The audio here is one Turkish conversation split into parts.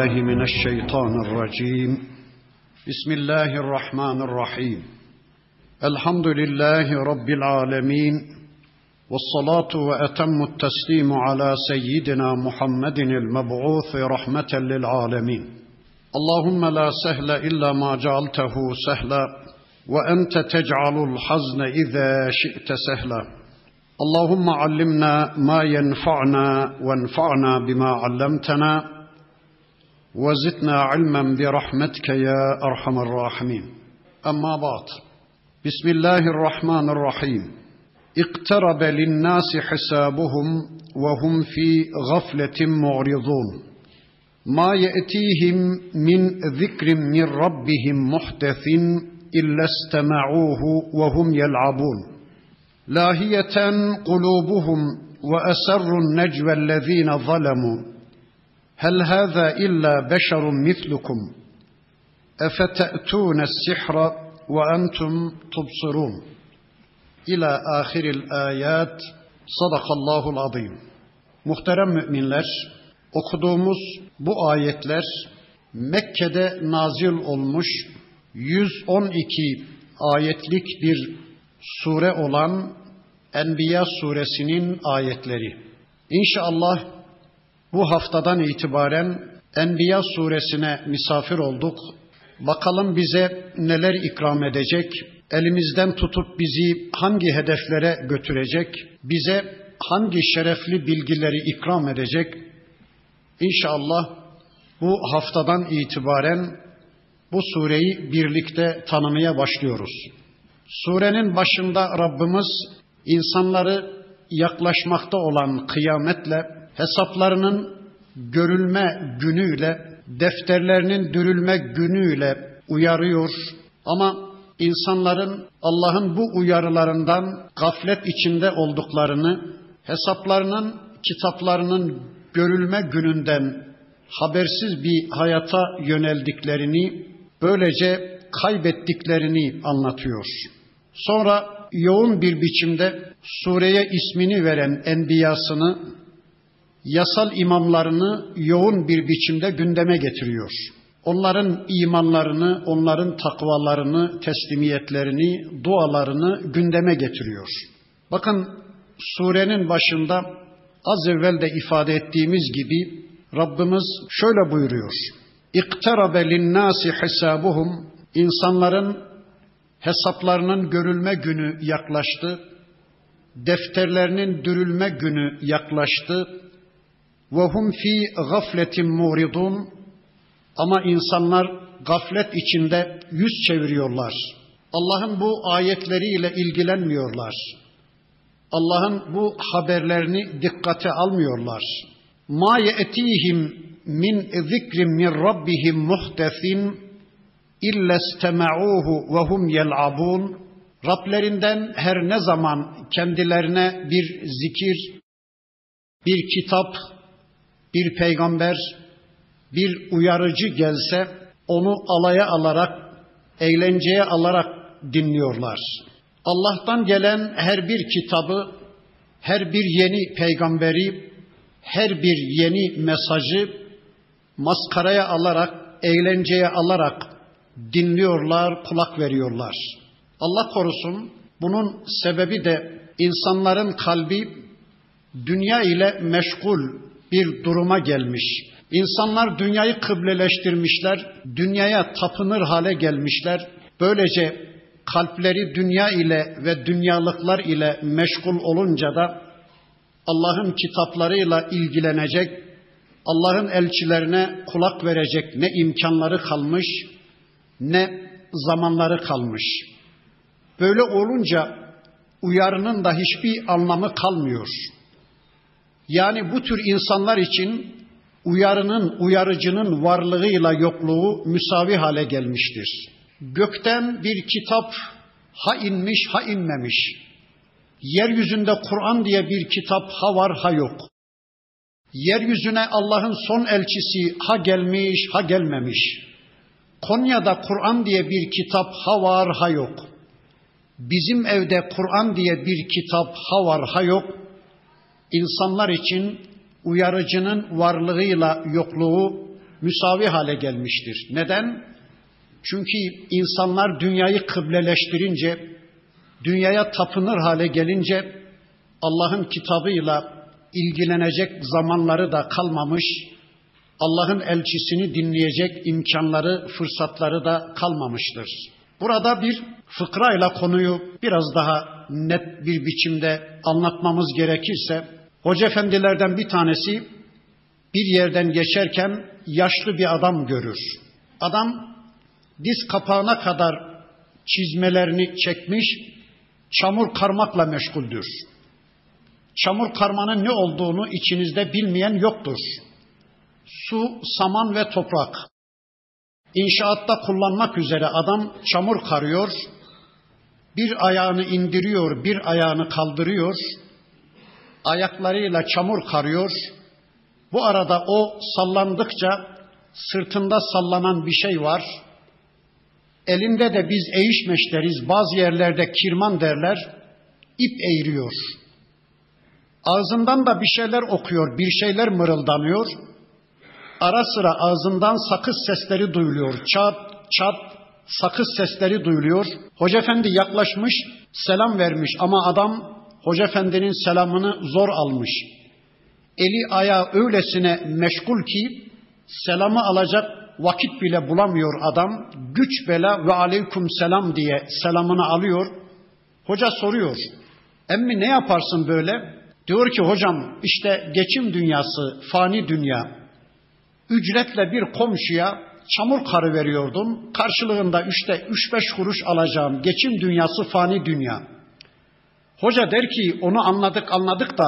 بالله من الشيطان الرجيم. بسم الله الرحمن الرحيم. الحمد لله رب العالمين والصلاة وأتم التسليم على سيدنا محمد المبعوث رحمة للعالمين. اللهم لا سهل إلا ما جعلته سهلا وأنت تجعل الحزن إذا شئت سهلا. اللهم علمنا ما ينفعنا وانفعنا بما علمتنا وزدنا علما برحمتك يا أرحم الراحمين. أما بعد بسم الله الرحمن الرحيم. اقترب للناس حسابهم وهم في غفلة معرضون. ما يأتيهم من ذكر من ربهم محدث إلا استمعوه وهم يلعبون. لاهية قلوبهم وأسروا النجوى الذين ظلموا. Hel hâzâ illâ beşerun mitlukum. Efete'tûne sihra ve entum tubsirûn. İlâ âhiril âyât. Sadakallâhul azîm. Muhterem müminler, okuduğumuz bu ayetler Mekke'de nazil olmuş 112 ayetlik bir sure olan Enbiya suresinin ayetleri. İnşallah bu haftadan itibaren Enbiya suresine misafir olduk. Bakalım bize neler ikram edecek, elimizden tutup bizi hangi hedeflere götürecek, bize hangi şerefli bilgileri ikram edecek. İnşallah bu haftadan itibaren bu sureyi birlikte tanımaya başlıyoruz. Surenin başında Rabbimiz insanları yaklaşmakta olan kıyametle, hesaplarının görülme günüyle, defterlerinin dürülme günüyle uyarıyor. Ama insanların Allah'ın bu uyarılarından gaflet içinde olduklarını, hesaplarının, kitaplarının görülme gününden habersiz bir hayata yöneldiklerini, böylece kaybettiklerini anlatıyor. Sonra yoğun bir biçimde sureye ismini veren enbiyasını, yasal imamlarını yoğun bir biçimde gündeme getiriyor. Onların imanlarını, onların takvalarını, teslimiyetlerini, dualarını gündeme getiriyor. Bakın surenin başında az evvel de ifade ettiğimiz gibi Rabbimiz şöyle buyuruyor. İktarabe linnâsi hisabuhum insanların hesaplarının görülme günü yaklaştı. Defterlerinin dürülme günü yaklaştı. Hum fi gafletin muridun ama insanlar gaflet içinde yüz çeviriyorlar. Allah'ın bu ayetleriyle ilgilenmiyorlar. Allah'ın bu haberlerini dikkate almıyorlar. Ma ye'tihim min zikrin min rabbihim muhtesin illa istema'uhu ve hum yel'abun Rablerinden her ne zaman kendilerine bir zikir, bir kitap, bir peygamber, bir uyarıcı gelse onu alaya alarak, eğlenceye alarak dinliyorlar. Allah'tan gelen her bir kitabı, her bir yeni peygamberi, her bir yeni mesajı maskaraya alarak, eğlenceye alarak dinliyorlar, kulak veriyorlar. Allah korusun bunun sebebi de insanların kalbi dünya ile meşgul bir duruma gelmiş. İnsanlar dünyayı kıbleleştirmişler, dünyaya tapınır hale gelmişler. Böylece kalpleri dünya ile ve dünyalıklar ile meşgul olunca da Allah'ın kitaplarıyla ilgilenecek, Allah'ın elçilerine kulak verecek ne imkanları kalmış, ne zamanları kalmış. Böyle olunca uyarının da hiçbir anlamı kalmıyor. Yani bu tür insanlar için uyarının, uyarıcının varlığıyla yokluğu müsavi hale gelmiştir. Gökten bir kitap ha inmiş ha inmemiş. Yeryüzünde Kur'an diye bir kitap ha var ha yok. Yeryüzüne Allah'ın son elçisi ha gelmiş ha gelmemiş. Konya'da Kur'an diye bir kitap ha var ha yok. Bizim evde Kur'an diye bir kitap ha var ha yok. İnsanlar için uyarıcının varlığıyla yokluğu müsavi hale gelmiştir. Neden? Çünkü insanlar dünyayı kıbleleştirince, dünyaya tapınır hale gelince Allah'ın kitabıyla ilgilenecek zamanları da kalmamış, Allah'ın elçisini dinleyecek imkanları, fırsatları da kalmamıştır. Burada bir fıkrayla konuyu biraz daha net bir biçimde anlatmamız gerekirse, hoca efendilerden bir tanesi bir yerden geçerken yaşlı bir adam görür. Adam diz kapağına kadar çizmelerini çekmiş, çamur karmakla meşguldür. Çamur karmanın ne olduğunu içinizde bilmeyen yoktur. Su, saman ve toprak. İnşaatta kullanmak üzere adam çamur karıyor, bir ayağını indiriyor, bir ayağını kaldırıyor, ayaklarıyla çamur karıyor. Bu arada o sallandıkça sırtında sallanan bir şey var. Elinde de biz eğişmeş deriz, bazı yerlerde kirman derler, ip eğiriyor. Ağzından da bir şeyler okuyor, bir şeyler mırıldanıyor. Ara sıra ağzından sakız sesleri duyuluyor. Çat, çat, sakız sesleri duyuluyor. Hoca efendi yaklaşmış, selam vermiş ama adam Hoca efendinin selamını zor almış. Eli ayağı öylesine meşgul ki selamı alacak vakit bile bulamıyor adam. Güç bela ve aleyküm selam diye selamını alıyor. Hoca soruyor. Emmi ne yaparsın böyle? Diyor ki hocam işte geçim dünyası, fani dünya. Ücretle bir komşuya çamur karı veriyordum. Karşılığında işte üç beş kuruş alacağım. Geçim dünyası, fani dünya. Hoca der ki onu anladık anladık da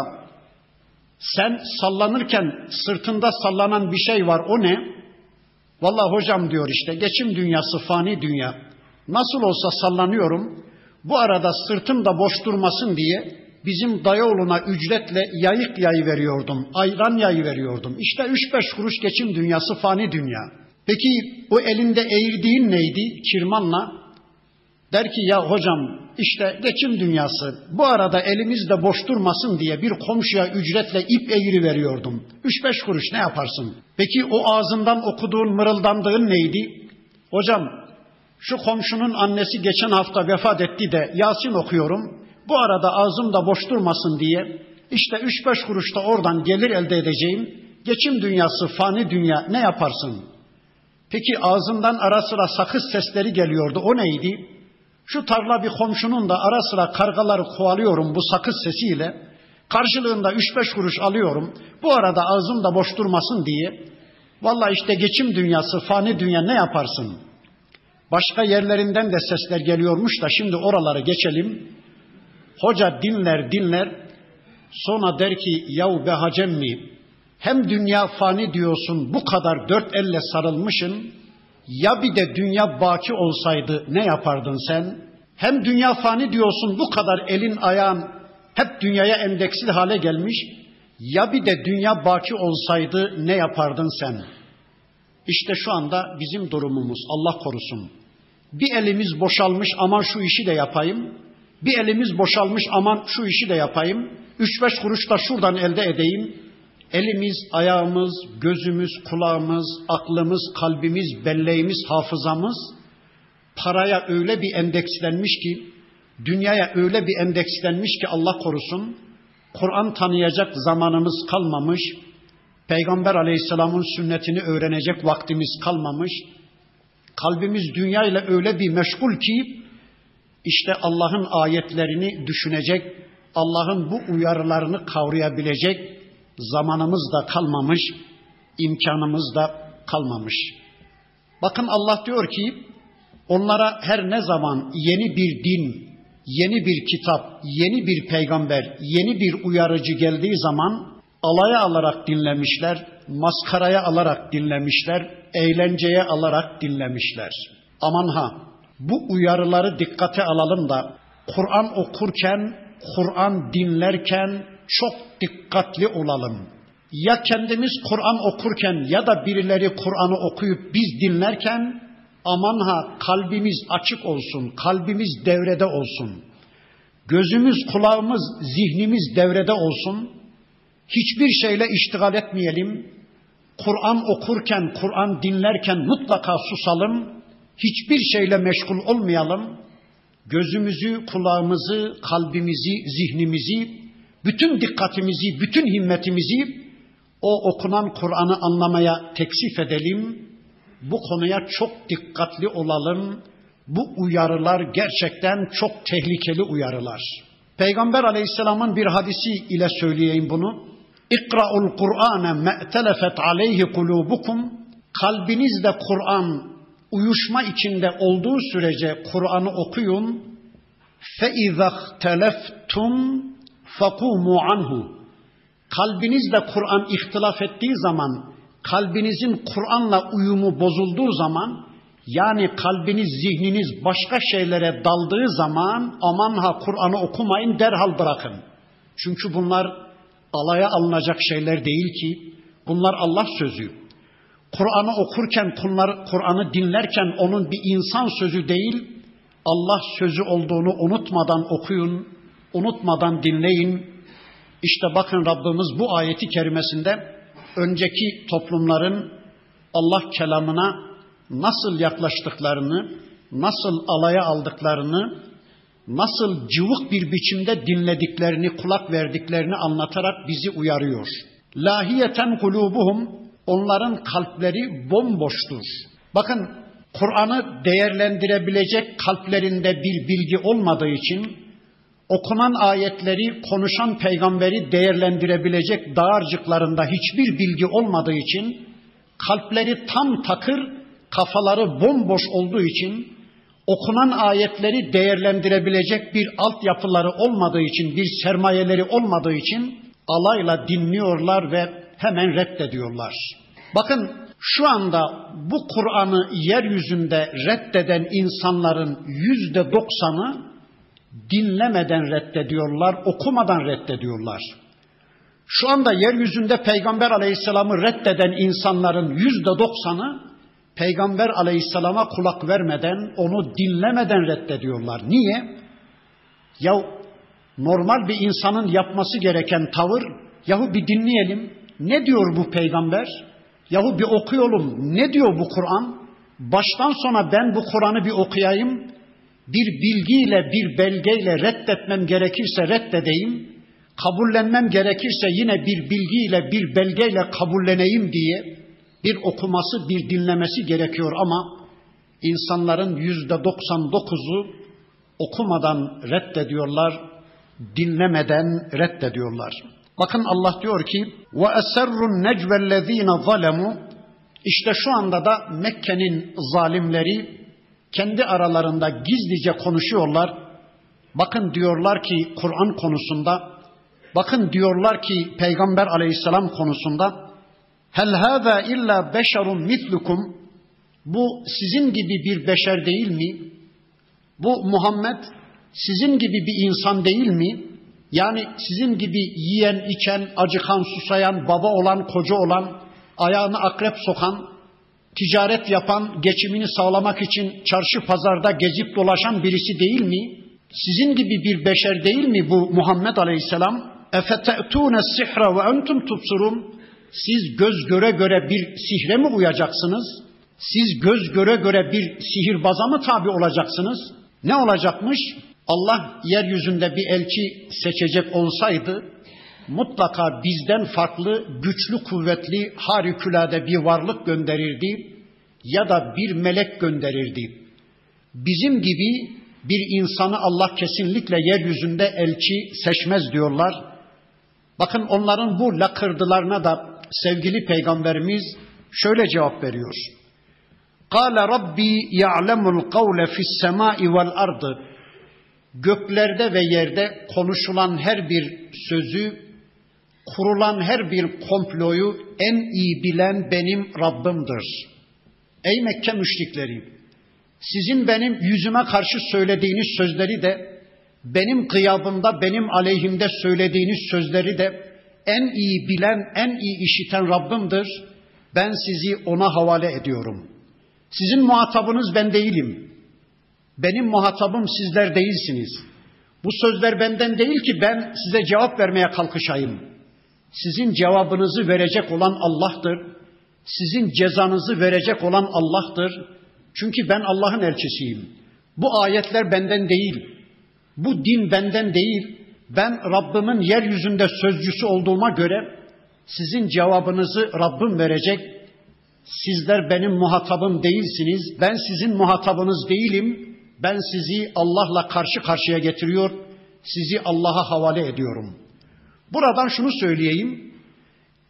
sen sallanırken sırtında sallanan bir şey var o ne? Vallahi hocam diyor işte geçim dünyası fani dünya. Nasıl olsa sallanıyorum. Bu arada sırtım da boş durmasın diye bizim dayıoğluna ücretle yayık yayı veriyordum. Ayran yayı veriyordum. İşte üç beş kuruş geçim dünyası fani dünya. Peki o elinde eğirdiğin neydi? Kirmanla. Der ki ya hocam işte geçim dünyası. Bu arada elimizde boş durmasın diye bir komşuya ücretle ip eğri veriyordum. Üç beş kuruş ne yaparsın? Peki o ağzından okuduğun mırıldandığın neydi? Hocam şu komşunun annesi geçen hafta vefat etti de Yasin okuyorum. Bu arada ağzımda boş durmasın diye işte üç beş kuruş da oradan gelir elde edeceğim. Geçim dünyası, fani dünya ne yaparsın? Peki ağzından ara sıra sakız sesleri geliyordu. O neydi? Şu tarla bir komşunun da ara sıra kargaları kovalıyorum bu sakız sesiyle. Karşılığında üç beş kuruş alıyorum. Bu arada ağzım da boş durmasın diye. Valla işte geçim dünyası, fani dünya ne yaparsın? Başka yerlerinden de sesler geliyormuş da şimdi oraları geçelim. Hoca dinler dinler. Sonra der ki yahu be hacem mi? Hem dünya fani diyorsun bu kadar dört elle sarılmışın ya bir de dünya baki olsaydı ne yapardın sen? Hem dünya fani diyorsun bu kadar elin ayağın hep dünyaya endeksli hale gelmiş. Ya bir de dünya baki olsaydı ne yapardın sen? İşte şu anda bizim durumumuz Allah korusun. Bir elimiz boşalmış aman şu işi de yapayım. Bir elimiz boşalmış aman şu işi de yapayım. Üç beş kuruş da şuradan elde edeyim. Elimiz, ayağımız, gözümüz, kulağımız, aklımız, kalbimiz, belleğimiz, hafızamız paraya öyle bir endekslenmiş ki, dünyaya öyle bir endekslenmiş ki Allah korusun, Kur'an tanıyacak zamanımız kalmamış, Peygamber aleyhisselamın sünnetini öğrenecek vaktimiz kalmamış, kalbimiz dünyayla öyle bir meşgul ki, işte Allah'ın ayetlerini düşünecek, Allah'ın bu uyarılarını kavrayabilecek, zamanımız da kalmamış, imkanımız da kalmamış. Bakın Allah diyor ki onlara her ne zaman yeni bir din, yeni bir kitap, yeni bir peygamber, yeni bir uyarıcı geldiği zaman alaya alarak dinlemişler, maskaraya alarak dinlemişler, eğlenceye alarak dinlemişler. Aman ha bu uyarıları dikkate alalım da Kur'an okurken, Kur'an dinlerken çok dikkatli olalım. Ya kendimiz Kur'an okurken ya da birileri Kur'an'ı okuyup biz dinlerken aman ha kalbimiz açık olsun, kalbimiz devrede olsun. Gözümüz, kulağımız, zihnimiz devrede olsun. Hiçbir şeyle iştigal etmeyelim. Kur'an okurken, Kur'an dinlerken mutlaka susalım. Hiçbir şeyle meşgul olmayalım. Gözümüzü, kulağımızı, kalbimizi, zihnimizi, bütün dikkatimizi, bütün himmetimizi o okunan Kur'an'ı anlamaya teksif edelim. Bu konuya çok dikkatli olalım. Bu uyarılar gerçekten çok tehlikeli uyarılar. Peygamber aleyhisselamın bir hadisi ile söyleyeyim bunu. İkra'ul Kur'ane me'telefet aleyhi kulubukum. Kalbinizde Kur'an uyuşma içinde olduğu sürece Kur'an'ı okuyun. Fe izahteleftum fakumu anhu. Kalbinizle Kur'an ihtilaf ettiği zaman, kalbinizin Kur'an'la uyumu bozulduğu zaman, yani kalbiniz, zihniniz başka şeylere daldığı zaman aman ha Kur'an'ı okumayın derhal bırakın. Çünkü bunlar alaya alınacak şeyler değil ki. Bunlar Allah sözü. Kur'an'ı okurken, Kur'an'ı dinlerken onun bir insan sözü değil, Allah sözü olduğunu unutmadan okuyun, unutmadan dinleyin. İşte bakın Rabbimiz bu ayeti kerimesinde önceki toplumların Allah kelamına nasıl yaklaştıklarını, nasıl alaya aldıklarını, nasıl cıvık bir biçimde dinlediklerini, kulak verdiklerini anlatarak bizi uyarıyor. Lahiyeten kulubuhum onların kalpleri bomboştur. Bakın Kur'an'ı değerlendirebilecek kalplerinde bir bilgi olmadığı için okunan ayetleri, konuşan peygamberi değerlendirebilecek dağarcıklarında hiçbir bilgi olmadığı için kalpleri tam takır, kafaları bomboş olduğu için okunan ayetleri değerlendirebilecek bir altyapıları olmadığı için, bir sermayeleri olmadığı için alayla dinliyorlar ve hemen reddediyorlar. Bakın şu anda bu Kur'an'ı yeryüzünde reddeden insanların yüzde doksanı dinlemeden reddediyorlar, okumadan reddediyorlar. Şu anda yeryüzünde Peygamber Aleyhisselam'ı reddeden insanların yüzde doksanı Peygamber aleyhisselama kulak vermeden, onu dinlemeden reddediyorlar. Niye? Ya normal bir insanın yapması gereken tavır, yahu bir dinleyelim, ne diyor bu peygamber? Yahu bir okuyalım, ne diyor bu Kur'an? Baştan sona ben bu Kur'an'ı bir okuyayım, bir bilgiyle, bir belgeyle reddetmem gerekirse reddedeyim, kabullenmem gerekirse yine bir bilgiyle, bir belgeyle kabulleneyim diye bir okuması, bir dinlemesi gerekiyor ama insanların yüzde 99'u okumadan reddediyorlar, dinlemeden reddediyorlar. Bakın Allah diyor ki: "Ve eserrun necvellezine zalemu" İşte şu anda da Mekke'nin zalimleri kendi aralarında gizlice konuşuyorlar. Bakın diyorlar ki Kur'an konusunda, bakın diyorlar ki Peygamber aleyhisselam konusunda Hel hâzâ illa beşerun mitlukum. Bu sizin gibi bir beşer değil mi? Bu Muhammed sizin gibi bir insan değil mi? Yani sizin gibi yiyen, içen, acıkan, susayan, baba olan, koca olan, ayağını akrep sokan, ticaret yapan, geçimini sağlamak için çarşı pazarda gezip dolaşan birisi değil mi? Sizin gibi bir beşer değil mi bu Muhammed Aleyhisselam? Sihra ve entum tubsurun. Siz göz göre göre bir sihre mi uyacaksınız? Siz göz göre göre bir sihirbaza mı tabi olacaksınız? Ne olacakmış? Allah yeryüzünde bir elçi seçecek olsaydı mutlaka bizden farklı, güçlü, kuvvetli, harikulade bir varlık gönderirdi ya da bir melek gönderirdi. Bizim gibi bir insanı Allah kesinlikle yeryüzünde elçi seçmez diyorlar. Bakın onların bu lakırdılarına da sevgili peygamberimiz şöyle cevap veriyor. Kâle Rabbi ya'lemul kavle fis semâi vel ardı. Göklerde ve yerde konuşulan her bir sözü, kurulan her bir komployu en iyi bilen benim Rabbimdir. Ey Mekke müşrikleri! Sizin benim yüzüme karşı söylediğiniz sözleri de, benim gıyabımda, benim aleyhimde söylediğiniz sözleri de en iyi bilen, en iyi işiten Rabbimdir. Ben sizi ona havale ediyorum. Sizin muhatabınız ben değilim. Benim muhatabım sizler değilsiniz. Bu sözler benden değil ki ben size cevap vermeye kalkışayım. Sizin cevabınızı verecek olan Allah'tır. Sizin cezanızı verecek olan Allah'tır. Çünkü ben Allah'ın elçisiyim. Bu ayetler benden değil. Bu din benden değil. Ben Rabbimin yeryüzünde sözcüsü olduğuma göre sizin cevabınızı Rabbim verecek. Sizler benim muhatabım değilsiniz. Ben sizin muhatabınız değilim. Ben sizi Allah'la karşı karşıya getiriyor. Sizi Allah'a havale ediyorum. Buradan şunu söyleyeyim.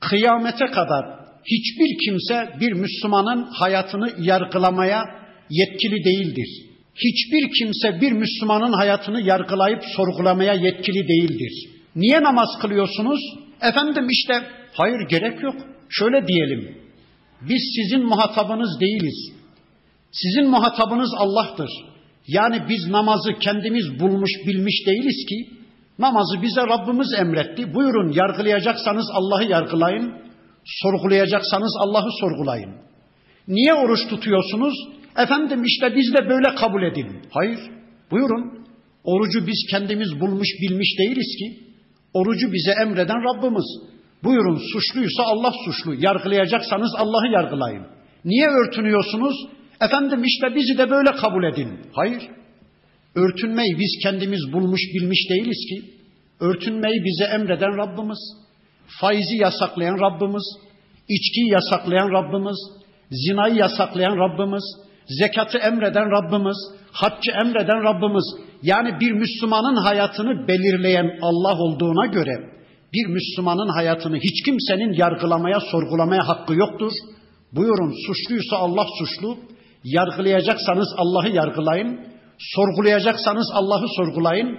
Kıyamete kadar hiçbir kimse bir Müslümanın hayatını yargılamaya yetkili değildir. Hiçbir kimse bir Müslümanın hayatını yargılayıp sorgulamaya yetkili değildir. Niye namaz kılıyorsunuz? Efendim işte hayır gerek yok. Şöyle diyelim. Biz sizin muhatabınız değiliz. Sizin muhatabınız Allah'tır. Yani biz namazı kendimiz bulmuş bilmiş değiliz ki namazı bize Rabbimiz emretti. Buyurun yargılayacaksanız Allah'ı yargılayın, sorgulayacaksanız Allah'ı sorgulayın. Niye oruç tutuyorsunuz? Efendim işte biz de böyle kabul edin. Hayır. Buyurun. Orucu biz kendimiz bulmuş bilmiş değiliz ki. Orucu bize emreden Rabbimiz. Buyurun suçluysa Allah suçlu. Yargılayacaksanız Allah'ı yargılayın. Niye örtünüyorsunuz? Efendim işte bizi de böyle kabul edin. Hayır. Örtünmeyi biz kendimiz bulmuş bilmiş değiliz ki. Örtünmeyi bize emreden Rabbimiz. Faizi yasaklayan Rabbimiz. içkiyi yasaklayan Rabbimiz. Zinayı yasaklayan Rabbimiz. Zekatı emreden Rabbimiz. Haccı emreden Rabbimiz. Yani bir Müslümanın hayatını belirleyen Allah olduğuna göre bir Müslümanın hayatını hiç kimsenin yargılamaya, sorgulamaya hakkı yoktur. Buyurun suçluysa Allah suçlu, yargılayacaksanız Allah'ı yargılayın, sorgulayacaksanız Allah'ı sorgulayın.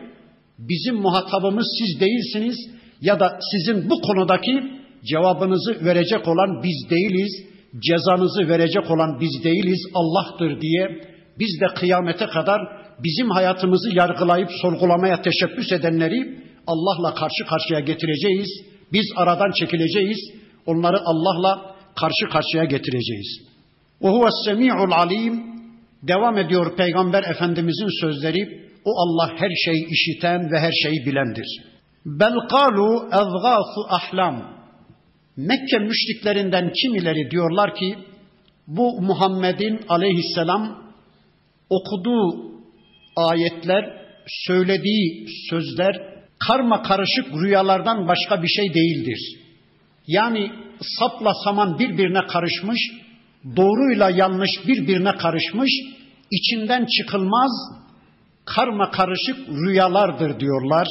Bizim muhatabımız siz değilsiniz ya da sizin bu konudaki cevabınızı verecek olan biz değiliz, cezanızı verecek olan biz değiliz, Allah'tır diye biz de kıyamete kadar bizim hayatımızı yargılayıp sorgulamaya teşebbüs edenleri Allah'la karşı karşıya getireceğiz. Biz aradan çekileceğiz. Onları Allah'la karşı karşıya getireceğiz. Huves semi'ul alim devam ediyor Peygamber Efendimizin sözleri. O Allah her şeyi işiten ve her şeyi bilendir. Bel kalu ezgâfu ahlam. Mekke müşriklerinden kimileri diyorlar ki bu Muhammed'in aleyhisselam okuduğu ayetler, söylediği sözler karma karışık rüyalardan başka bir şey değildir. Yani sapla saman birbirine karışmış, doğruyla yanlış birbirine karışmış, içinden çıkılmaz karma karışık rüyalardır diyorlar.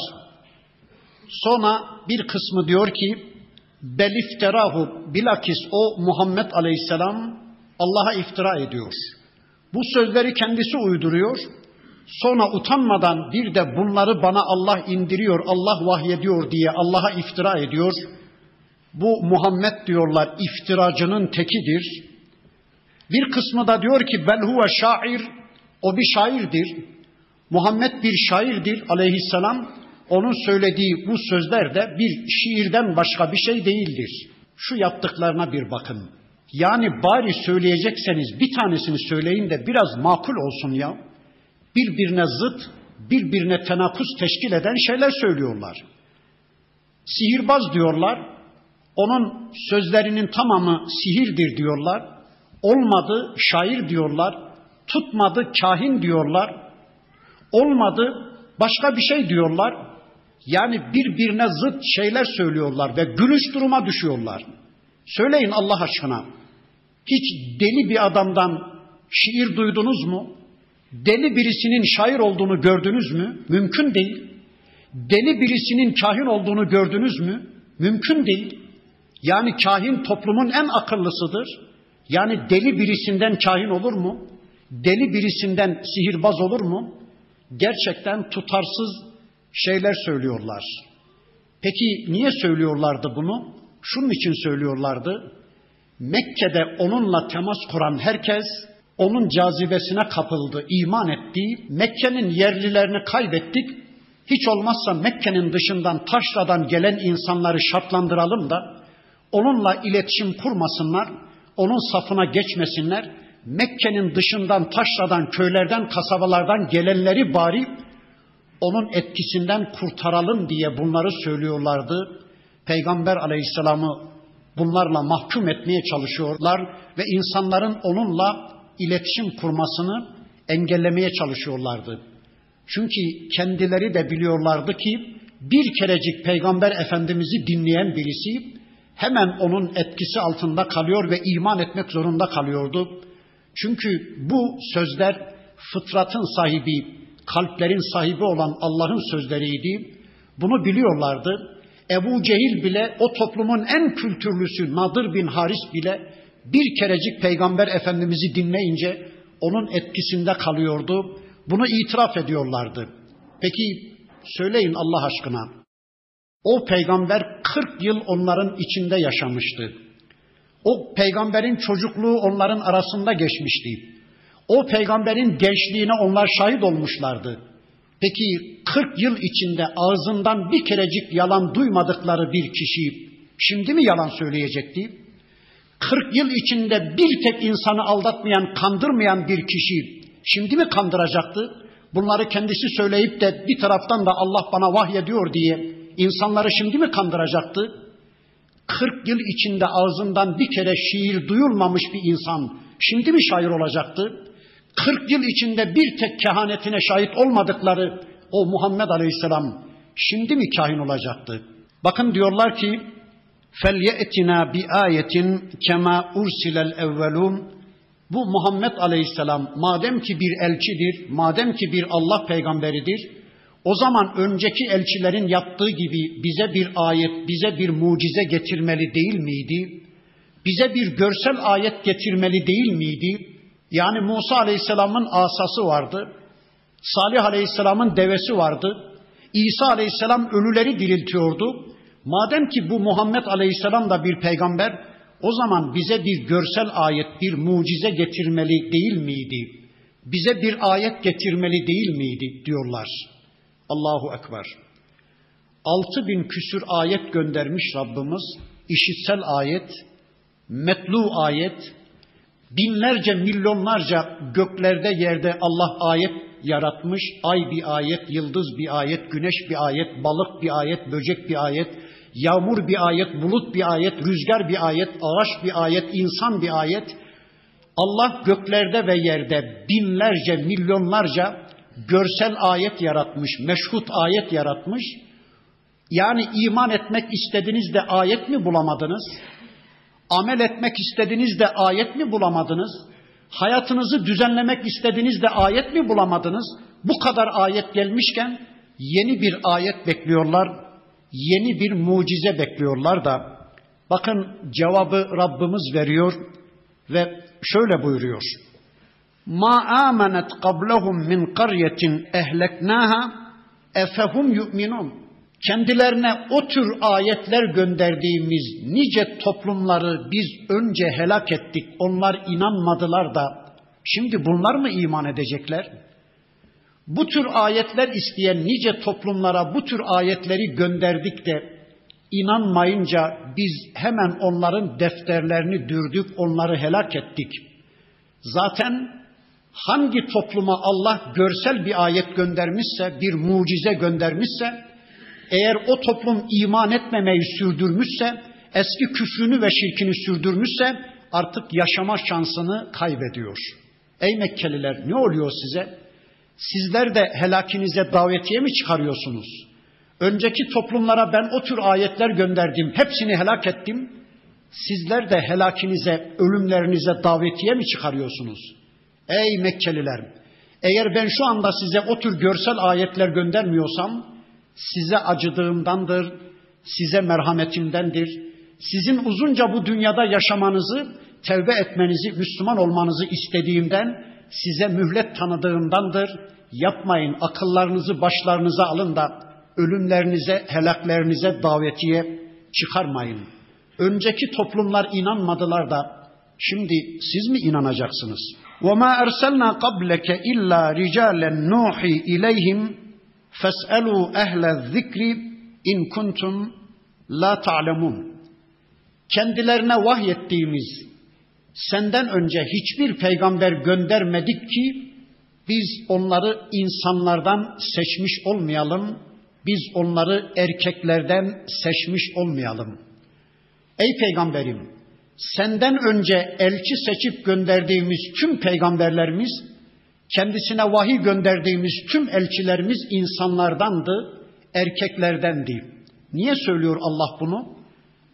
Sonra bir kısmı diyor ki belifterahu bilakis o Muhammed Aleyhisselam Allah'a iftira ediyor. Bu sözleri kendisi uyduruyor. Sonra utanmadan bir de bunları bana Allah indiriyor, Allah vahyediyor diye Allah'a iftira ediyor. Bu Muhammed diyorlar iftiracının tekidir. Bir kısmı da diyor ki bel huve şair, o bir şairdir. Muhammed bir şairdir aleyhisselam. Onun söylediği bu sözler de bir şiirden başka bir şey değildir. Şu yaptıklarına bir bakın. Yani bari söyleyecekseniz bir tanesini söyleyin de biraz makul olsun ya. Birbirine zıt, birbirine tenakuz teşkil eden şeyler söylüyorlar. Sihirbaz diyorlar. Onun sözlerinin tamamı sihirdir diyorlar. Olmadı şair diyorlar. Tutmadı kahin diyorlar. Olmadı başka bir şey diyorlar. Yani birbirine zıt şeyler söylüyorlar ve gülüş duruma düşüyorlar. Söyleyin Allah aşkına. Hiç deli bir adamdan şiir duydunuz mu? Deli birisinin şair olduğunu gördünüz mü? Mümkün değil. Deli birisinin kahin olduğunu gördünüz mü? Mümkün değil. Yani kahin toplumun en akıllısıdır. Yani deli birisinden kahin olur mu? Deli birisinden sihirbaz olur mu? Gerçekten tutarsız şeyler söylüyorlar. Peki niye söylüyorlardı bunu? Şunun için söylüyorlardı. Mekke'de onunla temas kuran herkes onun cazibesine kapıldı, iman etti. Mekke'nin yerlilerini kaybettik. Hiç olmazsa Mekke'nin dışından taşradan gelen insanları şartlandıralım da onunla iletişim kurmasınlar, onun safına geçmesinler. Mekke'nin dışından taşradan, köylerden, kasabalardan gelenleri bari onun etkisinden kurtaralım diye bunları söylüyorlardı. Peygamber aleyhisselamı bunlarla mahkum etmeye çalışıyorlar ve insanların onunla iletişim kurmasını engellemeye çalışıyorlardı. Çünkü kendileri de biliyorlardı ki bir kerecik Peygamber Efendimiz'i dinleyen birisi hemen onun etkisi altında kalıyor ve iman etmek zorunda kalıyordu. Çünkü bu sözler fıtratın sahibi, kalplerin sahibi olan Allah'ın sözleriydi. Bunu biliyorlardı. Ebu Cehil bile o toplumun en kültürlüsü Nadir bin Haris bile bir kerecik Peygamber Efendimiz'i dinleyince onun etkisinde kalıyordu. Bunu itiraf ediyorlardı. Peki söyleyin Allah aşkına. O peygamber 40 yıl onların içinde yaşamıştı. O peygamberin çocukluğu onların arasında geçmişti. O peygamberin gençliğine onlar şahit olmuşlardı. Peki 40 yıl içinde ağzından bir kerecik yalan duymadıkları bir kişi şimdi mi yalan söyleyecekti? 40 yıl içinde bir tek insanı aldatmayan, kandırmayan bir kişi şimdi mi kandıracaktı? Bunları kendisi söyleyip de bir taraftan da Allah bana vahyediyor diye insanları şimdi mi kandıracaktı? 40 yıl içinde ağzından bir kere şiir duyulmamış bir insan şimdi mi şair olacaktı? 40 yıl içinde bir tek kehanetine şahit olmadıkları o Muhammed Aleyhisselam şimdi mi kahin olacaktı? Bakın diyorlar ki فَلْيَأْتِنَا بِآيَةٍ كَمَا اُرْسِلَ الْاَوَّلُونَ Bu Muhammed Aleyhisselam madem ki bir elçidir, madem ki bir Allah peygamberidir, o zaman önceki elçilerin yaptığı gibi bize bir ayet, bize bir mucize getirmeli değil miydi? Bize bir görsel ayet getirmeli değil miydi? Yani Musa Aleyhisselam'ın asası vardı. Salih Aleyhisselam'ın devesi vardı. İsa Aleyhisselam ölüleri diriltiyordu. Madem ki bu Muhammed Aleyhisselam da bir peygamber, o zaman bize bir görsel ayet, bir mucize getirmeli değil miydi? Bize bir ayet getirmeli değil miydi diyorlar. Allahu Ekber. Altı bin küsür ayet göndermiş Rabbimiz. İşitsel ayet, metlu ayet, binlerce milyonlarca göklerde yerde Allah ayet yaratmış. Ay bir ayet, yıldız bir ayet, güneş bir ayet, balık bir ayet, böcek bir ayet, yağmur bir ayet, bulut bir ayet, rüzgar bir ayet, ağaç bir ayet, insan bir ayet. Allah göklerde ve yerde binlerce, milyonlarca görsel ayet yaratmış, meşhut ayet yaratmış. Yani iman etmek istediniz de ayet mi bulamadınız? Amel etmek istediniz de ayet mi bulamadınız? Hayatınızı düzenlemek istediniz de ayet mi bulamadınız? Bu kadar ayet gelmişken yeni bir ayet bekliyorlar, yeni bir mucize bekliyorlar da bakın cevabı Rabbimiz veriyor ve şöyle buyuruyor. Ma amenet qablahum min qaryetin ehleknaha efehum yu'minun. Kendilerine o tür ayetler gönderdiğimiz nice toplumları biz önce helak ettik. Onlar inanmadılar da şimdi bunlar mı iman edecekler? Bu tür ayetler isteyen nice toplumlara bu tür ayetleri gönderdik de inanmayınca biz hemen onların defterlerini dürdük, onları helak ettik. Zaten hangi topluma Allah görsel bir ayet göndermişse, bir mucize göndermişse, eğer o toplum iman etmemeyi sürdürmüşse, eski küfrünü ve şirkini sürdürmüşse artık yaşama şansını kaybediyor. Ey Mekkeliler ne oluyor size? Sizler de helakinize davetiye mi çıkarıyorsunuz? Önceki toplumlara ben o tür ayetler gönderdim, hepsini helak ettim. Sizler de helakinize, ölümlerinize davetiye mi çıkarıyorsunuz? Ey Mekkeliler! Eğer ben şu anda size o tür görsel ayetler göndermiyorsam, size acıdığımdandır, size merhametimdendir. Sizin uzunca bu dünyada yaşamanızı, tevbe etmenizi, Müslüman olmanızı istediğimden, size mühlet tanıdığımdandır. Yapmayın, akıllarınızı başlarınıza alın da ölümlerinize, helaklerinize davetiye çıkarmayın. Önceki toplumlar inanmadılar da şimdi siz mi inanacaksınız? وَمَا أَرْسَلْنَا قَبْلَكَ إِلَّا رِجَالًا نُوحِي إِلَيْهِمْ فَاسْأَلُوا أَهْلَ الذِّكْرِ اِنْ كُنْتُمْ لَا تَعْلَمُونَ Kendilerine vahyettiğimiz senden önce hiçbir peygamber göndermedik ki biz onları insanlardan seçmiş olmayalım, biz onları erkeklerden seçmiş olmayalım. Ey peygamberim senden önce elçi seçip gönderdiğimiz tüm peygamberlerimiz kendisine vahiy gönderdiğimiz tüm elçilerimiz insanlardandı, erkeklerdendi. Niye söylüyor Allah bunu?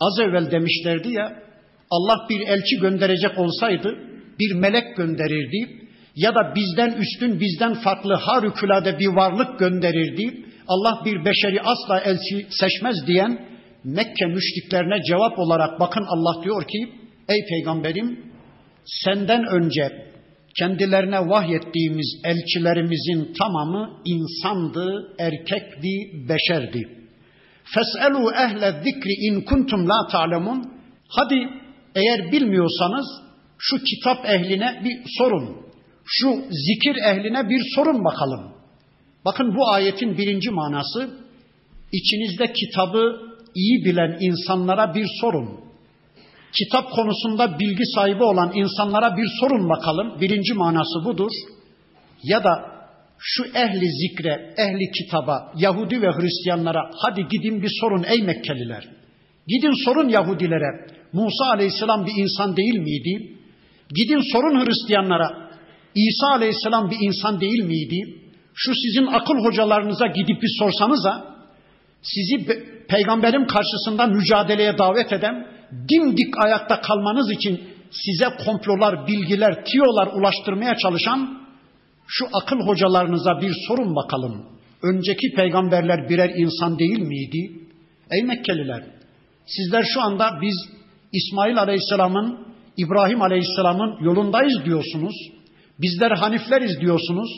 Az evvel demişlerdi ya, Allah bir elçi gönderecek olsaydı bir melek gönderirdi ya da bizden üstün, bizden farklı harikulade bir varlık gönderirdi. Allah bir beşeri asla elçi seçmez diyen Mekke müşriklerine cevap olarak bakın Allah diyor ki ey peygamberim senden önce kendilerine vahyettiğimiz elçilerimizin tamamı insandı, erkekti, beşerdi. Fes'elu ehle zikri in kuntum la ta'lemun. Hadi eğer bilmiyorsanız şu kitap ehline bir sorun. Şu zikir ehline bir sorun bakalım. Bakın bu ayetin birinci manası içinizde kitabı iyi bilen insanlara bir sorun. Kitap konusunda bilgi sahibi olan insanlara bir sorun bakalım. Birinci manası budur. Ya da şu ehli zikre, ehli kitaba, Yahudi ve Hristiyanlara hadi gidin bir sorun ey Mekkeliler. Gidin sorun Yahudilere. Musa aleyhisselam bir insan değil miydi? Gidin sorun Hristiyanlara. İsa aleyhisselam bir insan değil miydi? Şu sizin akıl hocalarınıza gidip bir sorsanıza sizi peygamberin karşısında mücadeleye davet eden, dimdik ayakta kalmanız için size komplolar, bilgiler, tiyolar ulaştırmaya çalışan şu akıl hocalarınıza bir sorun bakalım. Önceki peygamberler birer insan değil miydi? Ey Mekkeliler, sizler şu anda biz İsmail Aleyhisselam'ın, İbrahim Aleyhisselam'ın yolundayız diyorsunuz. Bizler Hanifleriz diyorsunuz.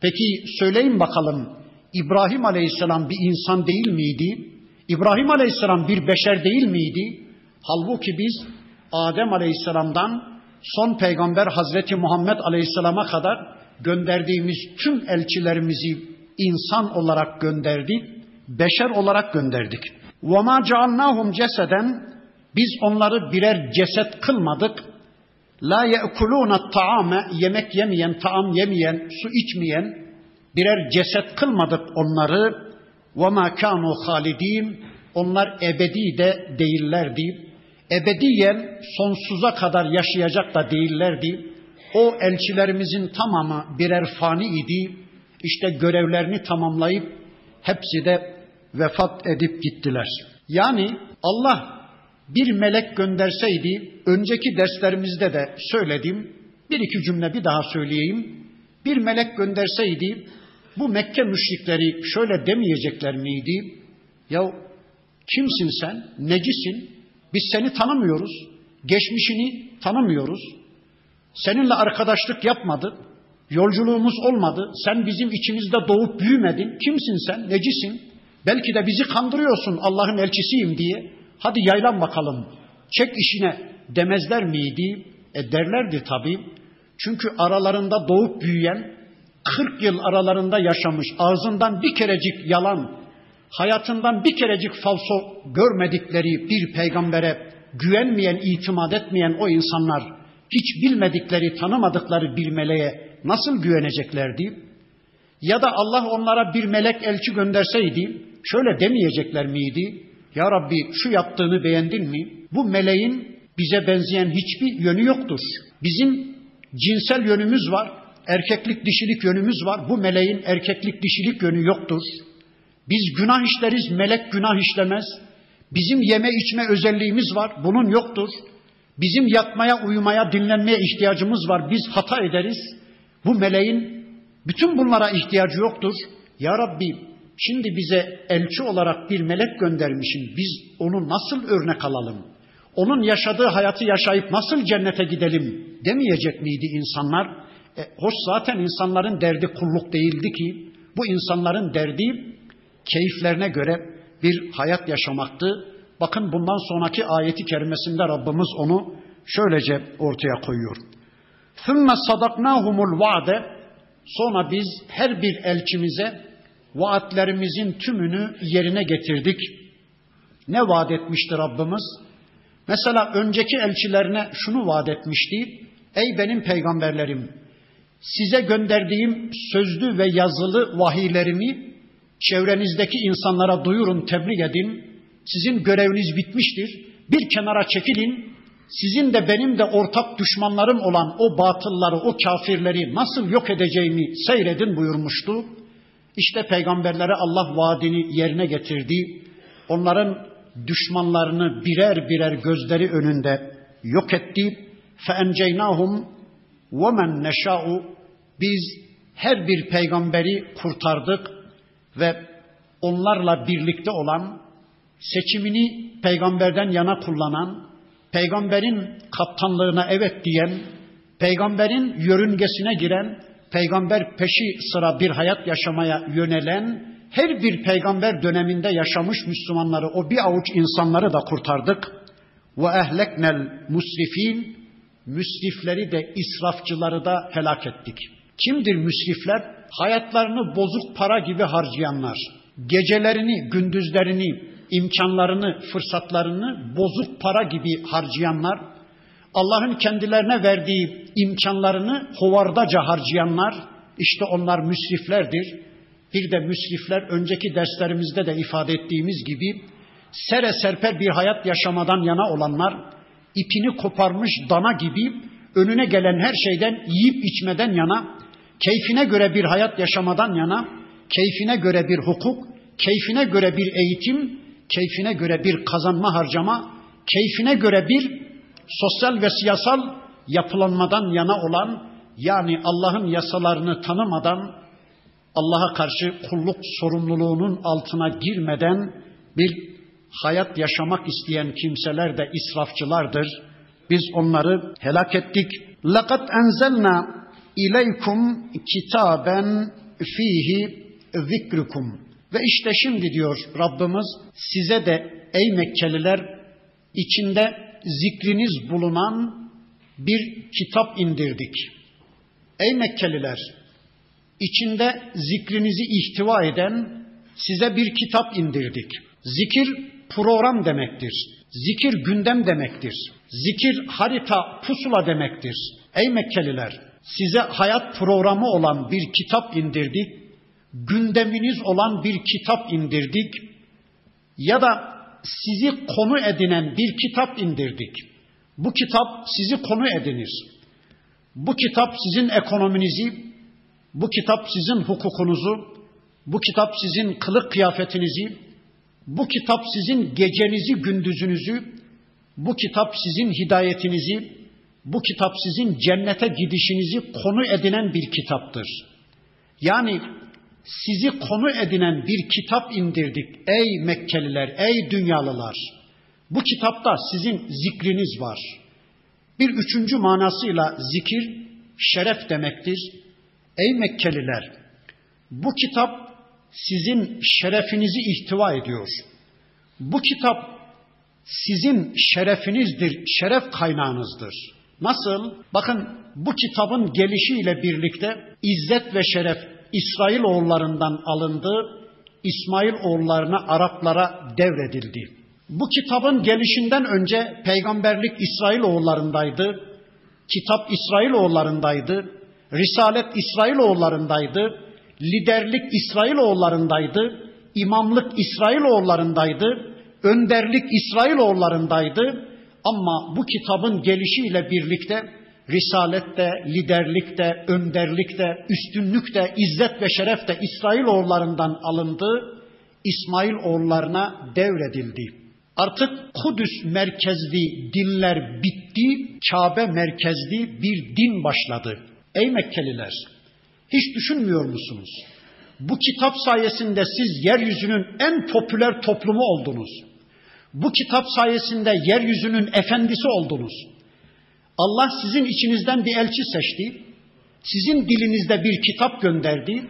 Peki söyleyin bakalım İbrahim Aleyhisselam bir insan değil miydi? İbrahim Aleyhisselam bir beşer değil miydi? Halbuki biz Adem Aleyhisselam'dan son peygamber Hazreti Muhammed Aleyhisselam'a kadar gönderdiğimiz tüm elçilerimizi insan olarak gönderdik, beşer olarak gönderdik. وَمَا جَعَلْنَاهُمْ ceseden Biz onları birer ceset kılmadık. La ye'kulûne taame yemek yemeyen, taam yemeyen, su içmeyen birer ceset kılmadık onları. Ve ma kanu halidin. Onlar ebedi de değillerdi. Ebediyen sonsuza kadar yaşayacak da değillerdi. O elçilerimizin tamamı birer fani idi. İşte görevlerini tamamlayıp hepsi de vefat edip gittiler. Yani Allah bir melek gönderseydi, önceki derslerimizde de söyledim, bir iki cümle bir daha söyleyeyim. Bir melek gönderseydi, bu Mekke müşrikleri şöyle demeyecekler miydi? Ya kimsin sen? Necisin? Biz seni tanımıyoruz. Geçmişini tanımıyoruz. Seninle arkadaşlık yapmadık. Yolculuğumuz olmadı. Sen bizim içimizde doğup büyümedin. Kimsin sen? Necisin? Belki de bizi kandırıyorsun Allah'ın elçisiyim diye. Hadi yaylan bakalım. Çek işine demezler miydi? E derlerdi tabii. Çünkü aralarında doğup büyüyen 40 yıl aralarında yaşamış, ağzından bir kerecik yalan, hayatından bir kerecik falso görmedikleri bir peygambere güvenmeyen, itimat etmeyen o insanlar hiç bilmedikleri, tanımadıkları bir meleğe nasıl güveneceklerdi? Ya da Allah onlara bir melek elçi gönderseydi şöyle demeyecekler miydi? Ya Rabbi şu yaptığını beğendin mi? Bu meleğin bize benzeyen hiçbir yönü yoktur. Bizim cinsel yönümüz var, erkeklik dişilik yönümüz var. Bu meleğin erkeklik dişilik yönü yoktur. Biz günah işleriz, melek günah işlemez. Bizim yeme içme özelliğimiz var, bunun yoktur. Bizim yatmaya, uyumaya, dinlenmeye ihtiyacımız var. Biz hata ederiz. Bu meleğin bütün bunlara ihtiyacı yoktur. Ya Rabbi şimdi bize elçi olarak bir melek göndermişsin. Biz onu nasıl örnek alalım? Onun yaşadığı hayatı yaşayıp nasıl cennete gidelim demeyecek miydi insanlar? E, hoş zaten insanların derdi kulluk değildi ki. Bu insanların derdi keyiflerine göre bir hayat yaşamaktı. Bakın bundan sonraki ayeti kerimesinde Rabbimiz onu şöylece ortaya koyuyor. ثُمَّ صَدَقْنَاهُمُ الْوَعْدَ Sonra biz her bir elçimize vaatlerimizin tümünü yerine getirdik. Ne vaat etmişti Rabbimiz? Mesela önceki elçilerine şunu vaat etmişti. Ey benim peygamberlerim, size gönderdiğim sözlü ve yazılı vahiylerimi çevrenizdeki insanlara duyurun, tebliğ edin. Sizin göreviniz bitmiştir. bir kenara çekilin, sizin de benim de ortak düşmanlarım olan o batılları, o kafirleri nasıl yok edeceğimi seyredin buyurmuştu. İşte peygamberlere Allah vaadini yerine getirdi. Onların düşmanlarını birer birer gözleri önünde yok etti. فَاَنْجَيْنَاهُمْ وَمَنْ نَشَاءُ Biz her bir peygamberi kurtardık ve onlarla birlikte olan, seçimini peygamberden yana kullanan, peygamberin kaptanlığına evet diyen, peygamberin yörüngesine giren, peygamber peşi sıra bir hayat yaşamaya yönelen, her bir peygamber döneminde yaşamış Müslümanları, o bir avuç insanları da kurtardık. Ve ehleknel musrifin, müsrifleri de israfçıları da helak ettik. Kimdir müsrifler? Hayatlarını bozuk para gibi harcayanlar, gecelerini, gündüzlerini, imkanlarını, fırsatlarını bozuk para gibi harcayanlar, Allah'ın kendilerine verdiği imkanlarını hovardaca harcayanlar, işte onlar müsriflerdir. Bir de müsrifler önceki derslerimizde de ifade ettiğimiz gibi sere serper bir hayat yaşamadan yana olanlar, ipini koparmış dana gibi önüne gelen her şeyden yiyip içmeden yana, keyfine göre bir hayat yaşamadan yana, keyfine göre bir hukuk, keyfine göre bir eğitim, keyfine göre bir kazanma harcama, keyfine göre bir sosyal ve siyasal yapılanmadan yana olan, yani Allah'ın yasalarını tanımadan, Allah'a karşı kulluk sorumluluğunun altına girmeden bir hayat yaşamak isteyen kimseler de israfçılardır. Biz onları helak ettik. لَقَدْ اَنْزَلْنَا İleykum kitaben fihi zikrukum. Ve işte şimdi diyor Rabbimiz size de ey Mekkeliler içinde zikriniz bulunan bir kitap indirdik. Ey Mekkeliler içinde zikrinizi ihtiva eden size bir kitap indirdik. Zikir program demektir. Zikir gündem demektir. Zikir harita pusula demektir. Ey Mekkeliler size hayat programı olan bir kitap indirdik. Gündeminiz olan bir kitap indirdik. Ya da sizi konu edinen bir kitap indirdik. Bu kitap sizi konu edinir. Bu kitap sizin ekonominizi, bu kitap sizin hukukunuzu, bu kitap sizin kılık kıyafetinizi, bu kitap sizin gecenizi, gündüzünüzü, bu kitap sizin hidayetinizi, bu kitap sizin cennete gidişinizi konu edinen bir kitaptır. Yani sizi konu edinen bir kitap indirdik ey Mekkeliler, ey dünyalılar. Bu kitapta sizin zikriniz var. Bir üçüncü manasıyla zikir şeref demektir. Ey Mekkeliler, bu kitap sizin şerefinizi ihtiva ediyor. Bu kitap sizin şerefinizdir, şeref kaynağınızdır. Nasıl? Bakın bu kitabın gelişiyle birlikte izzet ve şeref İsrail oğullarından alındı, İsmail oğullarına Araplara devredildi. Bu kitabın gelişinden önce peygamberlik İsrail oğullarındaydı, kitap İsrail oğullarındaydı, risalet İsrail oğullarındaydı, liderlik İsrailoğullarındaydı, imamlık İsrailoğullarındaydı, önderlik İsrailoğullarındaydı. Ama bu kitabın gelişiyle birlikte risalette, liderlikte, önderlikte, üstünlükte, izzet ve şeref de İsrailoğullarından alındı, İsmail oğullarına devredildi. Artık Kudüs merkezli dinler bitti, Kabe merkezli bir din başladı. Ey Mekkeliler, hiç düşünmüyor musunuz? Bu kitap sayesinde siz yeryüzünün en popüler toplumu oldunuz. Bu kitap sayesinde yeryüzünün efendisi oldunuz. Allah sizin içinizden bir elçi seçti. Sizin dilinizde bir kitap gönderdi.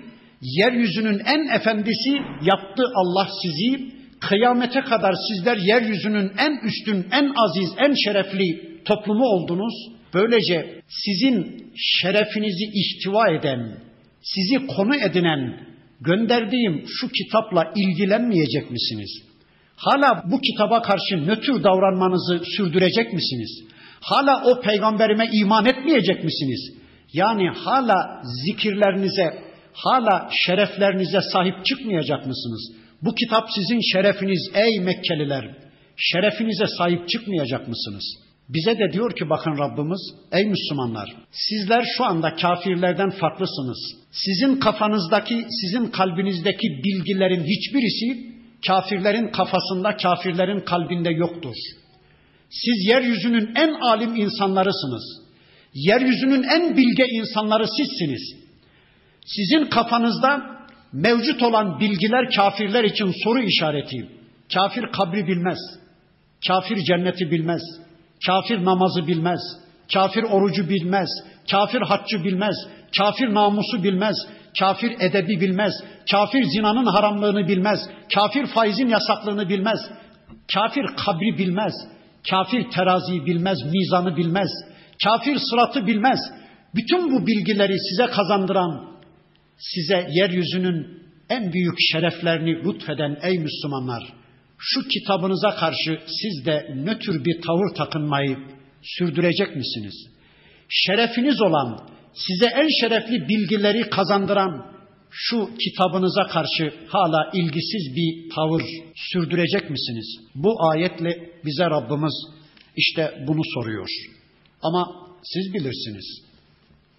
Yeryüzünün en efendisi yaptı Allah sizi. Kıyamete kadar sizler yeryüzünün en üstün, en aziz, en şerefli toplumu oldunuz. Böylece sizin şerefinizi ihtiva eden, sizi konu edinen gönderdiğim şu kitapla ilgilenmeyecek misiniz? Hala bu kitaba karşı nötr davranmanızı sürdürecek misiniz? Hala o peygamberime iman etmeyecek misiniz? Yani hala zikirlerinize, hala şereflerinize sahip çıkmayacak mısınız? Bu kitap sizin şerefiniz ey Mekkeliler. şerefinize sahip çıkmayacak mısınız? Bize de diyor ki bakın Rabbimiz, ey Müslümanlar, sizler şu anda kafirlerden farklısınız. Sizin kafanızdaki, sizin kalbinizdeki bilgilerin hiçbirisi kafirlerin kafasında, kafirlerin kalbinde yoktur. Siz yeryüzünün en alim insanlarısınız. Yeryüzünün en bilge insanları sizsiniz. Sizin kafanızda mevcut olan bilgiler kafirler için soru işareti. Kafir kabri bilmez. Kafir cenneti bilmez. Kafir namazı bilmez. Kafir orucu bilmez. Kafir haccı bilmez. Kafir namusu bilmez. Kafir edebi bilmez. Kafir zinanın haramlığını bilmez. Kafir faizin yasaklığını bilmez. Kafir kabri bilmez. Kafir teraziyi bilmez, mizanı bilmez. Kafir sıratı bilmez. Bütün bu bilgileri size kazandıran, size yeryüzünün en büyük şereflerini lütfeden ey Müslümanlar, şu kitabınıza karşı siz de nötr bir tavır takınmayı sürdürecek misiniz? Şerefiniz olan, size en şerefli bilgileri kazandıran şu kitabınıza karşı hala ilgisiz bir tavır sürdürecek misiniz? Bu ayetle bize Rabbimiz işte bunu soruyor. Ama siz bilirsiniz.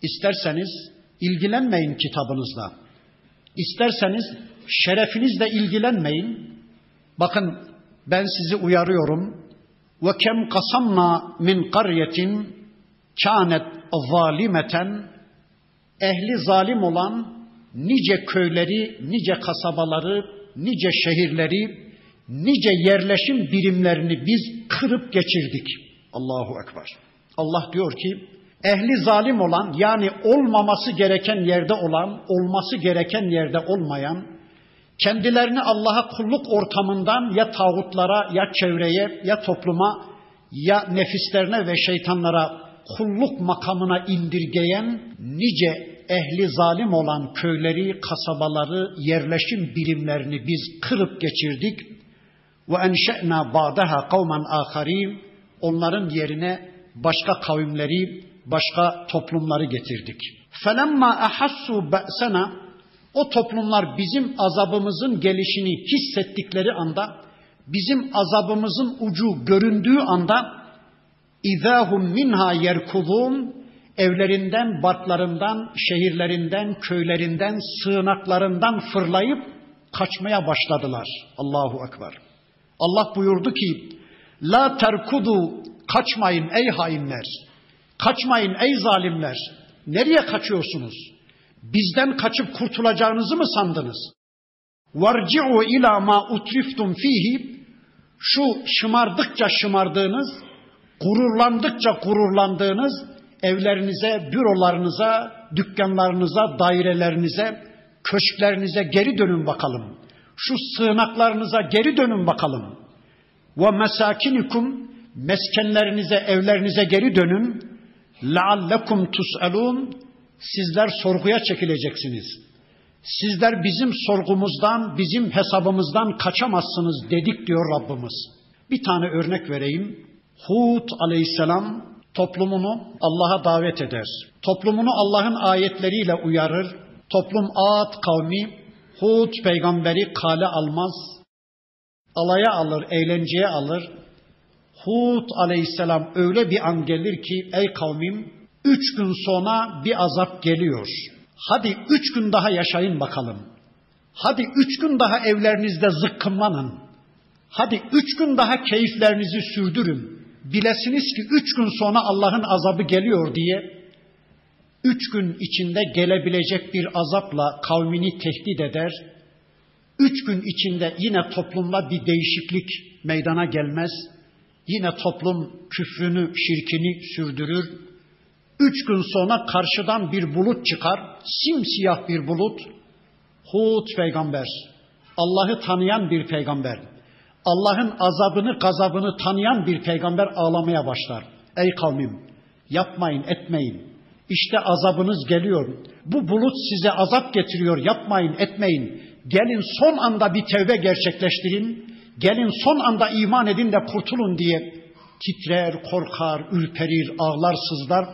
İsterseniz ilgilenmeyin kitabınızla. İsterseniz şerefinizle ilgilenmeyin. Bakın ben sizi uyarıyorum. Ve kem kasamna min qaryetin kânet zalimeten ehli zalim olan nice köyleri, nice kasabaları, nice şehirleri, nice yerleşim birimlerini biz kırıp geçirdik. Allahu Ekber. Allah diyor ki ehli zalim olan yani olmaması gereken yerde olan, olması gereken yerde olmayan, kendilerini Allah'a kulluk ortamından ya tağutlara ya çevreye ya topluma ya nefislerine ve şeytanlara kulluk makamına indirgeyen nice ehli zalim olan köyleri, kasabaları, yerleşim birimlerini biz kırıp geçirdik. Ve enşe'na ba'daha kavmen aharin onların yerine başka kavimleri, başka toplumları getirdik. Felemma ahassu ba'sena o toplumlar bizim azabımızın gelişini hissettikleri anda, bizim azabımızın ucu göründüğü anda İzahum minha yerkudun evlerinden, barklarından, şehirlerinden, köylerinden, sığınaklarından fırlayıp kaçmaya başladılar. Allahu Ekber. Allah buyurdu ki, La terkudu, kaçmayın ey hainler, kaçmayın ey zalimler. Nereye kaçıyorsunuz? Bizden kaçıp kurtulacağınızı mı sandınız? Varci'u ila ma utriftum fihi, şu şımardıkça şımardığınız, gururlandıkça gururlandığınız evlerinize, bürolarınıza, dükkanlarınıza, dairelerinize, köşklerinize geri dönün bakalım. Şu sığınaklarınıza geri dönün bakalım. Ve mesakinikum meskenlerinize, evlerinize geri dönün. Leallekum tus'alun sizler sorguya çekileceksiniz. Sizler bizim sorgumuzdan, bizim hesabımızdan kaçamazsınız dedik diyor Rabbimiz. Bir tane örnek vereyim. Hud aleyhisselam toplumunu Allah'a davet eder. Toplumunu Allah'ın ayetleriyle uyarır. Toplum Ad kavmi Hud peygamberi kale almaz. Alaya alır, eğlenceye alır. Hud aleyhisselam öyle bir an gelir ki ey kavmim üç gün sonra bir azap geliyor. Hadi üç gün daha yaşayın bakalım. Hadi üç gün daha evlerinizde zıkkımlanın. Hadi üç gün daha keyiflerinizi sürdürün bilesiniz ki üç gün sonra Allah'ın azabı geliyor diye üç gün içinde gelebilecek bir azapla kavmini tehdit eder. Üç gün içinde yine toplumda bir değişiklik meydana gelmez. Yine toplum küfrünü, şirkini sürdürür. Üç gün sonra karşıdan bir bulut çıkar, simsiyah bir bulut. Hud peygamber, Allah'ı tanıyan bir peygamber. Allah'ın azabını, gazabını tanıyan bir peygamber ağlamaya başlar. Ey kavmim, yapmayın, etmeyin. İşte azabınız geliyor. Bu bulut size azap getiriyor. Yapmayın, etmeyin. Gelin son anda bir tevbe gerçekleştirin. Gelin son anda iman edin de kurtulun diye titrer, korkar, ürperir, ağlar, sızlar.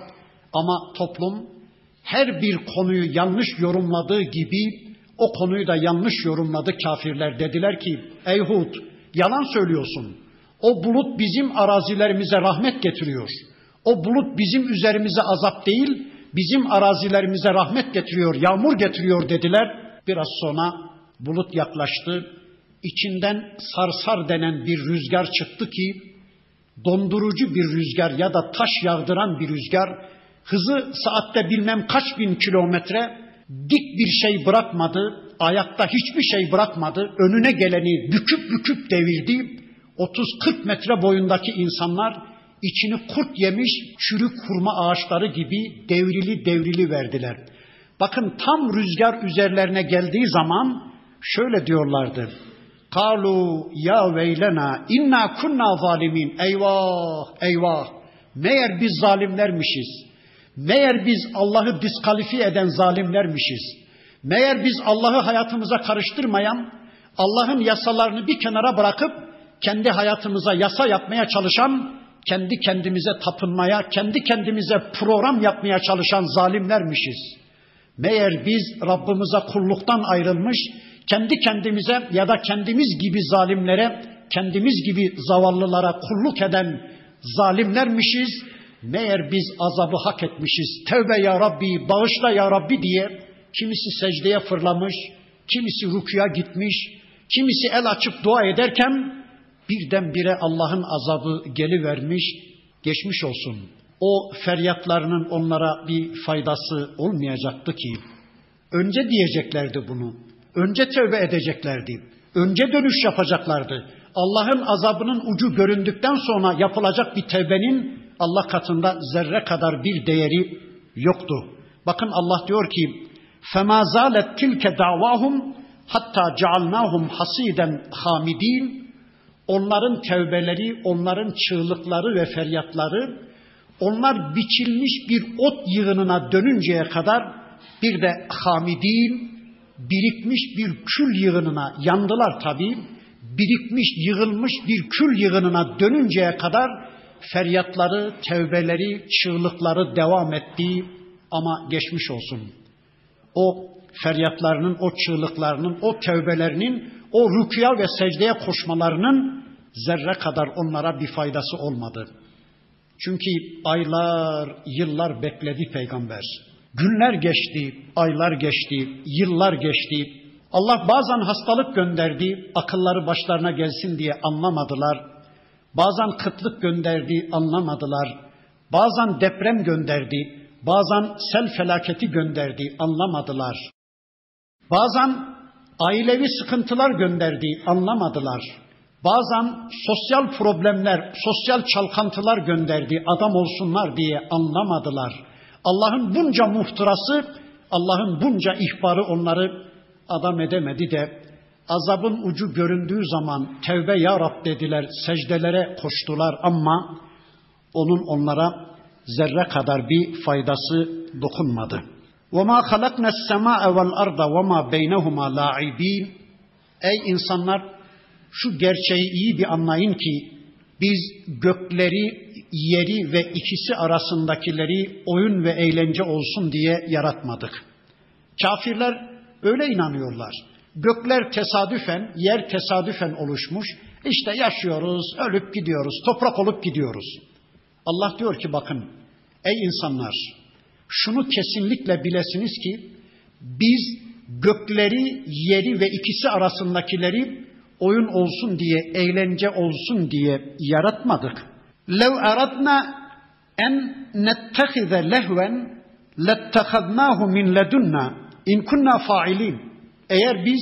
Ama toplum her bir konuyu yanlış yorumladığı gibi o konuyu da yanlış yorumladı kafirler. Dediler ki ey Hud Yalan söylüyorsun. O bulut bizim arazilerimize rahmet getiriyor. O bulut bizim üzerimize azap değil, bizim arazilerimize rahmet getiriyor, yağmur getiriyor dediler. Biraz sonra bulut yaklaştı. İçinden sarsar denen bir rüzgar çıktı ki dondurucu bir rüzgar ya da taş yağdıran bir rüzgar hızı saatte bilmem kaç bin kilometre dik bir şey bırakmadı, ayakta hiçbir şey bırakmadı, önüne geleni büküp büküp devirdi. 30-40 metre boyundaki insanlar içini kurt yemiş çürük hurma ağaçları gibi devrili devrili verdiler. Bakın tam rüzgar üzerlerine geldiği zaman şöyle diyorlardı. Kalu ya veylena inna kunna zalimin. Eyvah eyvah. Meğer biz zalimlermişiz. Meğer biz Allah'ı diskalifiye eden zalimlermişiz. Meğer biz Allah'ı hayatımıza karıştırmayan, Allah'ın yasalarını bir kenara bırakıp kendi hayatımıza yasa yapmaya çalışan, kendi kendimize tapınmaya, kendi kendimize program yapmaya çalışan zalimlermişiz. Meğer biz Rabbimize kulluktan ayrılmış, kendi kendimize ya da kendimiz gibi zalimlere, kendimiz gibi zavallılara kulluk eden zalimlermişiz. Meğer biz azabı hak etmişiz. Tevbe ya Rabbi, bağışla ya Rabbi diye kimisi secdeye fırlamış, kimisi rukuya gitmiş, kimisi el açıp dua ederken birdenbire Allah'ın azabı gelivermiş, geçmiş olsun. O feryatlarının onlara bir faydası olmayacaktı ki. Önce diyeceklerdi bunu. Önce tövbe edeceklerdi. Önce dönüş yapacaklardı. Allah'ın azabının ucu göründükten sonra yapılacak bir tevbenin Allah katında zerre kadar bir değeri yoktu. Bakın Allah diyor ki: "Fema zalet tilke davahum hatta cealnahum hasiden hamidin." Onların tevbeleri, onların çığlıkları ve feryatları onlar biçilmiş bir ot yığınına dönünceye kadar bir de hamidin birikmiş bir kül yığınına yandılar tabii. Birikmiş, yığılmış bir kül yığınına dönünceye kadar feryatları, tevbeleri, çığlıkları devam etti ama geçmiş olsun. O feryatlarının, o çığlıklarının, o tevbelerinin, o rüküya ve secdeye koşmalarının zerre kadar onlara bir faydası olmadı. Çünkü aylar, yıllar bekledi peygamber. Günler geçti, aylar geçti, yıllar geçti. Allah bazen hastalık gönderdi, akılları başlarına gelsin diye anlamadılar. Bazen kıtlık gönderdi, anlamadılar. Bazen deprem gönderdi, bazen sel felaketi gönderdi, anlamadılar. Bazen ailevi sıkıntılar gönderdi, anlamadılar. Bazen sosyal problemler, sosyal çalkantılar gönderdi, adam olsunlar diye anlamadılar. Allah'ın bunca muhtırası, Allah'ın bunca ihbarı onları adam edemedi de azabın ucu göründüğü zaman tevbe ya Rab dediler, secdelere koştular ama onun onlara zerre kadar bir faydası dokunmadı. وَمَا خَلَقْنَا السَّمَاءَ وَالْأَرْضَ وَمَا بَيْنَهُمَا لَاعِب۪ينَ Ey insanlar şu gerçeği iyi bir anlayın ki biz gökleri, yeri ve ikisi arasındakileri oyun ve eğlence olsun diye yaratmadık. Kafirler öyle inanıyorlar. Gökler tesadüfen, yer tesadüfen oluşmuş. İşte yaşıyoruz, ölüp gidiyoruz, toprak olup gidiyoruz. Allah diyor ki bakın, ey insanlar, şunu kesinlikle bilesiniz ki biz gökleri, yeri ve ikisi arasındakileri oyun olsun diye, eğlence olsun diye yaratmadık. Lev aradna en nettehize lehven lettehadnahu min ledunna in kunna failin. Eğer biz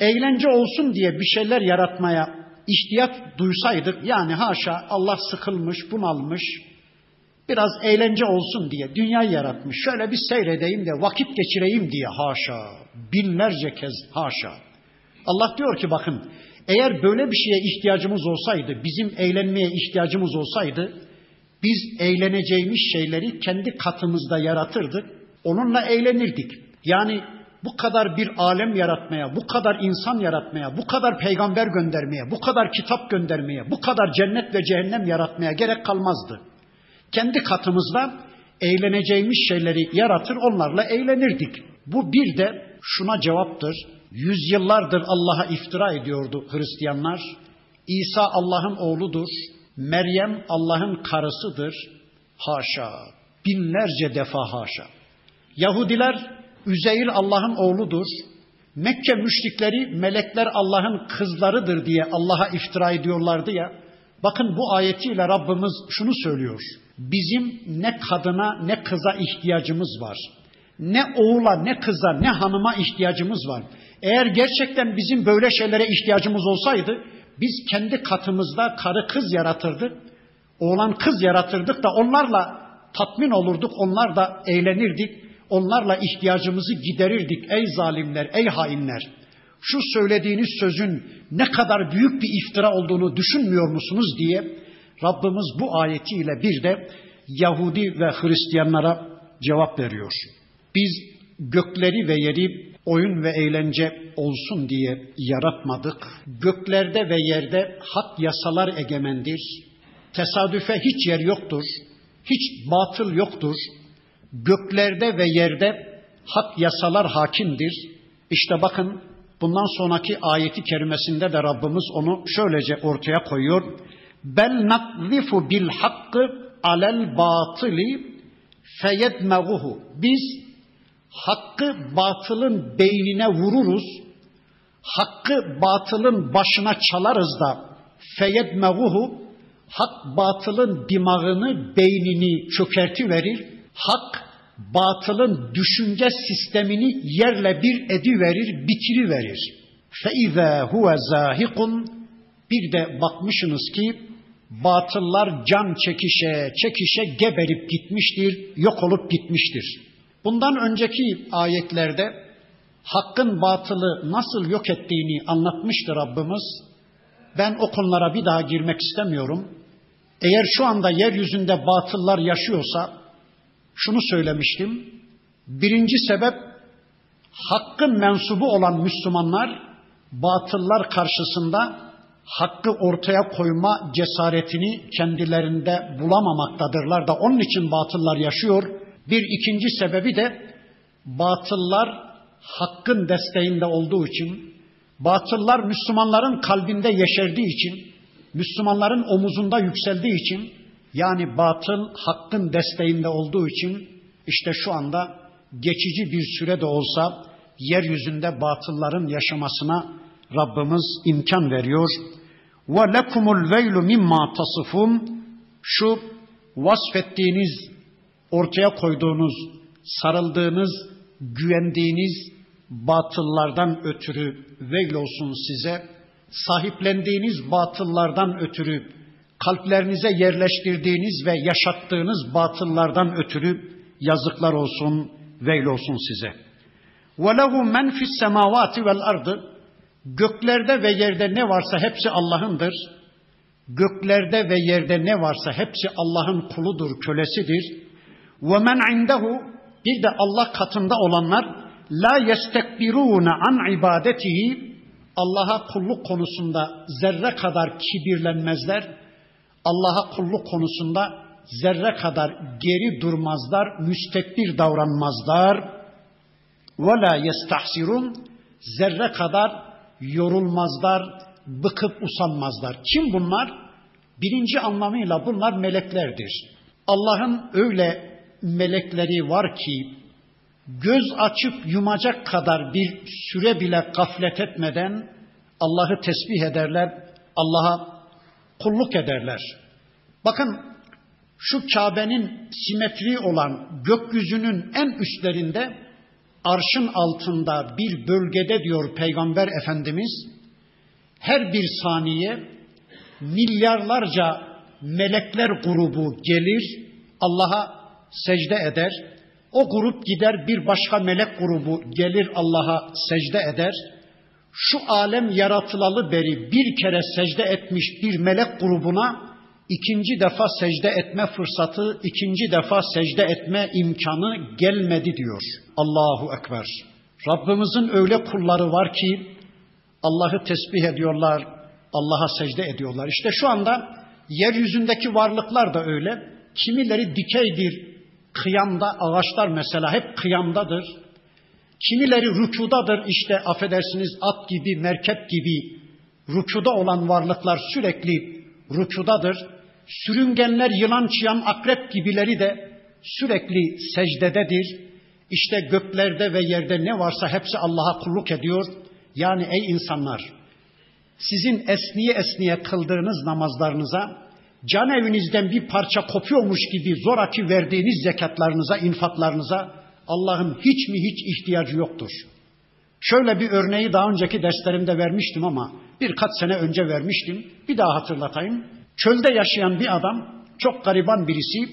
eğlence olsun diye bir şeyler yaratmaya ihtiyaç duysaydık, yani haşa Allah sıkılmış, bunalmış, biraz eğlence olsun diye dünyayı yaratmış, şöyle bir seyredeyim de vakit geçireyim diye haşa, binlerce kez haşa. Allah diyor ki bakın eğer böyle bir şeye ihtiyacımız olsaydı, bizim eğlenmeye ihtiyacımız olsaydı, biz eğleneceğimiz şeyleri kendi katımızda yaratırdık, onunla eğlenirdik. Yani bu kadar bir alem yaratmaya, bu kadar insan yaratmaya, bu kadar peygamber göndermeye, bu kadar kitap göndermeye, bu kadar cennet ve cehennem yaratmaya gerek kalmazdı. Kendi katımızda eğleneceğimiz şeyleri yaratır, onlarla eğlenirdik. Bu bir de şuna cevaptır. Yüzyıllardır Allah'a iftira ediyordu Hristiyanlar. İsa Allah'ın oğludur. Meryem Allah'ın karısıdır. Haşa. Binlerce defa haşa. Yahudiler Üzeyir Allah'ın oğludur. Mekke müşrikleri melekler Allah'ın kızlarıdır diye Allah'a iftira ediyorlardı ya. Bakın bu ayetiyle Rabbimiz şunu söylüyor. Bizim ne kadına ne kıza ihtiyacımız var. Ne oğula ne kıza ne hanıma ihtiyacımız var. Eğer gerçekten bizim böyle şeylere ihtiyacımız olsaydı biz kendi katımızda karı kız yaratırdık. Oğlan kız yaratırdık da onlarla tatmin olurduk, onlar da eğlenirdik. Onlarla ihtiyacımızı giderirdik ey zalimler, ey hainler. Şu söylediğiniz sözün ne kadar büyük bir iftira olduğunu düşünmüyor musunuz diye Rabbimiz bu ayetiyle bir de Yahudi ve Hristiyanlara cevap veriyor. Biz gökleri ve yeri oyun ve eğlence olsun diye yaratmadık. Göklerde ve yerde hak yasalar egemendir. Tesadüfe hiç yer yoktur. Hiç batıl yoktur. Göklerde ve yerde hak yasalar hakimdir. İşte bakın bundan sonraki ayeti kerimesinde de Rabbimiz onu şöylece ortaya koyuyor. Bel nakzifu bil hakkı alel batıli feyedmeguhu. Biz hakkı batılın beynine vururuz. Hakkı batılın başına çalarız da feyedmeguhu hak batılın dimağını, beynini çökerti verir. Hak batılın düşünce sistemini yerle bir ediverir, bitiriverir. فَاِذَا huve zahikun Bir de bakmışsınız ki batıllar can çekişe çekişe geberip gitmiştir, yok olup gitmiştir. Bundan önceki ayetlerde hakkın batılı nasıl yok ettiğini anlatmıştı Rabbimiz. Ben o konulara bir daha girmek istemiyorum. Eğer şu anda yeryüzünde batıllar yaşıyorsa şunu söylemiştim. Birinci sebep hakkın mensubu olan Müslümanlar batıllar karşısında hakkı ortaya koyma cesaretini kendilerinde bulamamaktadırlar da onun için batıllar yaşıyor. Bir ikinci sebebi de batıllar hakkın desteğinde olduğu için, batıllar Müslümanların kalbinde yeşerdiği için, Müslümanların omuzunda yükseldiği için, yani batıl hakkın desteğinde olduğu için işte şu anda geçici bir süre de olsa yeryüzünde batılların yaşamasına Rabbimiz imkan veriyor. Ve lekumul veylu mimma tasifun şu vasfettiğiniz, ortaya koyduğunuz, sarıldığınız, güvendiğiniz batıllardan ötürü olsun size. Sahiplendiğiniz batıllardan ötürü kalplerinize yerleştirdiğiniz ve yaşattığınız batıllardan ötürü yazıklar olsun, veil olsun size. وَلَهُ مَنْ فِي السَّمَاوَاتِ وَالْاَرْضِ Göklerde ve yerde ne varsa hepsi Allah'ındır. Göklerde ve yerde ne varsa hepsi Allah'ın kuludur, kölesidir. وَمَنْ عِنْدَهُ Bir de Allah katında olanlar la yestekbirûne an ibadetihi Allah'a kulluk konusunda zerre kadar kibirlenmezler Allah'a kulluk konusunda zerre kadar geri durmazlar, müstekbir davranmazlar. Ve la yestahsirun zerre kadar yorulmazlar, bıkıp usanmazlar. Kim bunlar? Birinci anlamıyla bunlar meleklerdir. Allah'ın öyle melekleri var ki göz açıp yumacak kadar bir süre bile gaflet etmeden Allah'ı tesbih ederler, Allah'a kulluk ederler. Bakın şu Kabe'nin simetri olan gökyüzünün en üstlerinde arşın altında bir bölgede diyor Peygamber Efendimiz her bir saniye milyarlarca melekler grubu gelir Allah'a secde eder. O grup gider bir başka melek grubu gelir Allah'a secde eder şu alem yaratılalı beri bir kere secde etmiş bir melek grubuna ikinci defa secde etme fırsatı, ikinci defa secde etme imkanı gelmedi diyor. Allahu Ekber. Rabbimizin öyle kulları var ki Allah'ı tesbih ediyorlar, Allah'a secde ediyorlar. İşte şu anda yeryüzündeki varlıklar da öyle. Kimileri dikeydir, kıyamda ağaçlar mesela hep kıyamdadır. Kimileri rükudadır işte affedersiniz at gibi, merkep gibi rükuda olan varlıklar sürekli rükudadır. Sürüngenler, yılan, çıyan, akrep gibileri de sürekli secdededir. İşte göklerde ve yerde ne varsa hepsi Allah'a kulluk ediyor. Yani ey insanlar, sizin esniye esniye kıldığınız namazlarınıza, can evinizden bir parça kopuyormuş gibi zoraki verdiğiniz zekatlarınıza, infaklarınıza Allah'ın hiç mi hiç ihtiyacı yoktur. Şöyle bir örneği daha önceki derslerimde vermiştim ama birkaç sene önce vermiştim. Bir daha hatırlatayım. Çölde yaşayan bir adam, çok gariban birisi,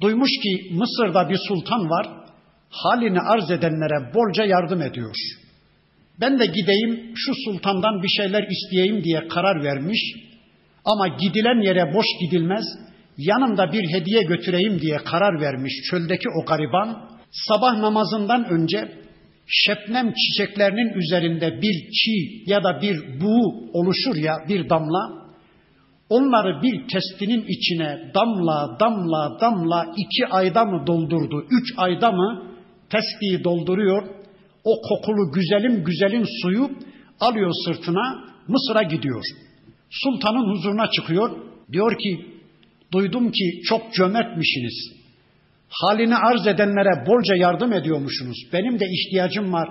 duymuş ki Mısır'da bir sultan var, halini arz edenlere bolca yardım ediyor. Ben de gideyim şu sultandan bir şeyler isteyeyim diye karar vermiş ama gidilen yere boş gidilmez, yanımda bir hediye götüreyim diye karar vermiş çöldeki o gariban, sabah namazından önce şebnem çiçeklerinin üzerinde bir çiğ ya da bir buğu oluşur ya bir damla, onları bir testinin içine damla damla damla iki ayda mı doldurdu, üç ayda mı testiyi dolduruyor, o kokulu güzelim güzelin suyu alıyor sırtına Mısır'a gidiyor. Sultanın huzuruna çıkıyor. Diyor ki duydum ki çok cömertmişsiniz. Halini arz edenlere bolca yardım ediyormuşsunuz. Benim de ihtiyacım var.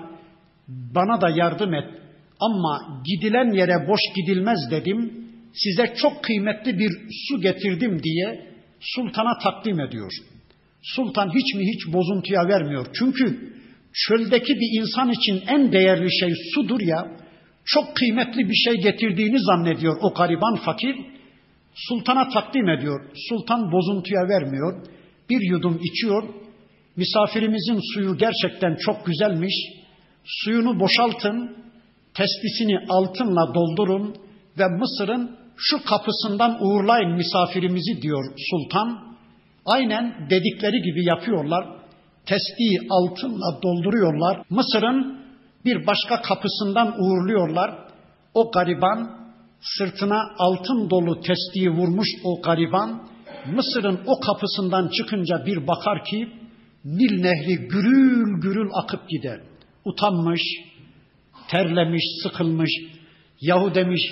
Bana da yardım et. Ama gidilen yere boş gidilmez dedim. Size çok kıymetli bir su getirdim diye sultana takdim ediyor. Sultan hiç mi hiç bozuntuya vermiyor. Çünkü çöldeki bir insan için en değerli şey sudur ya. Çok kıymetli bir şey getirdiğini zannediyor o gariban fakir. Sultana takdim ediyor. Sultan bozuntuya vermiyor. Bir yudum içiyor. Misafirimizin suyu gerçekten çok güzelmiş. Suyunu boşaltın, testisini altınla doldurun ve Mısır'ın şu kapısından uğurlayın misafirimizi diyor sultan. Aynen dedikleri gibi yapıyorlar. Testiyi altınla dolduruyorlar. Mısır'ın bir başka kapısından uğurluyorlar. O gariban sırtına altın dolu testiyi vurmuş o gariban Mısır'ın o kapısından çıkınca bir bakar ki Nil Nehri gürül gürül akıp gider. Utanmış, terlemiş, sıkılmış. Yahu demiş,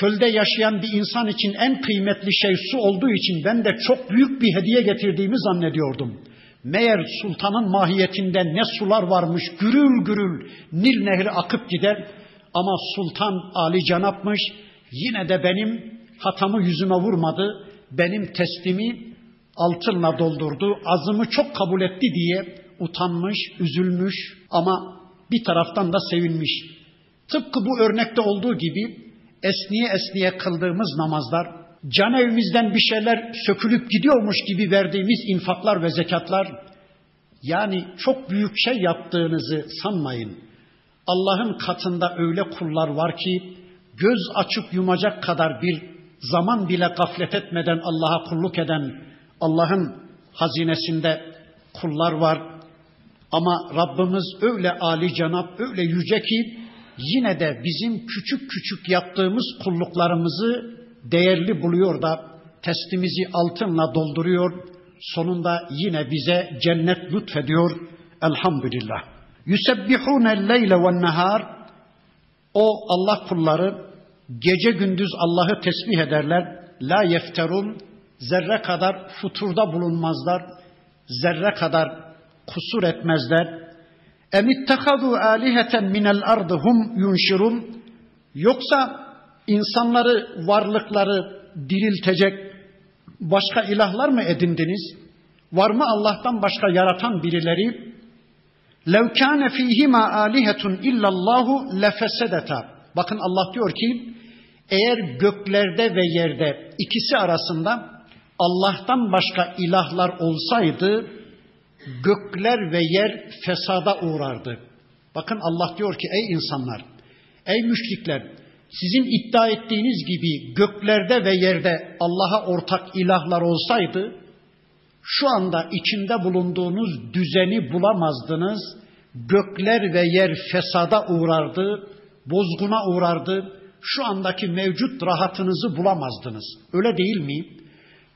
çölde yaşayan bir insan için en kıymetli şey su olduğu için ben de çok büyük bir hediye getirdiğimi zannediyordum. Meğer sultanın mahiyetinde ne sular varmış, gürül gürül Nil Nehri akıp gider. Ama sultan Ali canapmış, yine de benim hatamı yüzüme vurmadı benim testimi altınla doldurdu, azımı çok kabul etti diye utanmış, üzülmüş ama bir taraftan da sevinmiş. Tıpkı bu örnekte olduğu gibi esniye esniye kıldığımız namazlar, can evimizden bir şeyler sökülüp gidiyormuş gibi verdiğimiz infaklar ve zekatlar, yani çok büyük şey yaptığınızı sanmayın. Allah'ın katında öyle kullar var ki göz açıp yumacak kadar bir zaman bile gaflet etmeden Allah'a kulluk eden Allah'ın hazinesinde kullar var. Ama Rabbimiz öyle âli canap, öyle yüce ki yine de bizim küçük küçük yaptığımız kulluklarımızı değerli buluyor da testimizi altınla dolduruyor. Sonunda yine bize cennet lütfediyor. Elhamdülillah. Yusebbihune leyle ve nehar. O Allah kulları Gece gündüz Allah'ı tesbih ederler. La yefterun zerre kadar futurda bulunmazlar. Zerre kadar kusur etmezler. Emittehadu aliheten minel ardı hum yunşirun. Yoksa insanları, varlıkları diriltecek başka ilahlar mı edindiniz? Var mı Allah'tan başka yaratan birileri? Lev kâne fîhimâ âlihetun illallahu lefesedeta. Bakın Allah diyor ki eğer göklerde ve yerde ikisi arasında Allah'tan başka ilahlar olsaydı gökler ve yer fesada uğrardı. Bakın Allah diyor ki ey insanlar, ey müşrikler sizin iddia ettiğiniz gibi göklerde ve yerde Allah'a ortak ilahlar olsaydı şu anda içinde bulunduğunuz düzeni bulamazdınız. Gökler ve yer fesada uğrardı, bozguna uğrardı, şu andaki mevcut rahatınızı bulamazdınız. Öyle değil mi?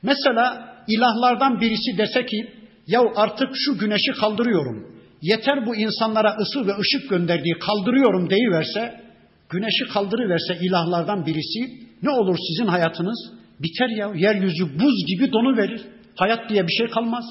Mesela ilahlardan birisi dese ki ya artık şu güneşi kaldırıyorum. Yeter bu insanlara ısı ve ışık gönderdiği kaldırıyorum deyiverse Güneşi kaldırıverse ilahlardan birisi ne olur sizin hayatınız? Biter ya. Yeryüzü buz gibi donu verir. Hayat diye bir şey kalmaz.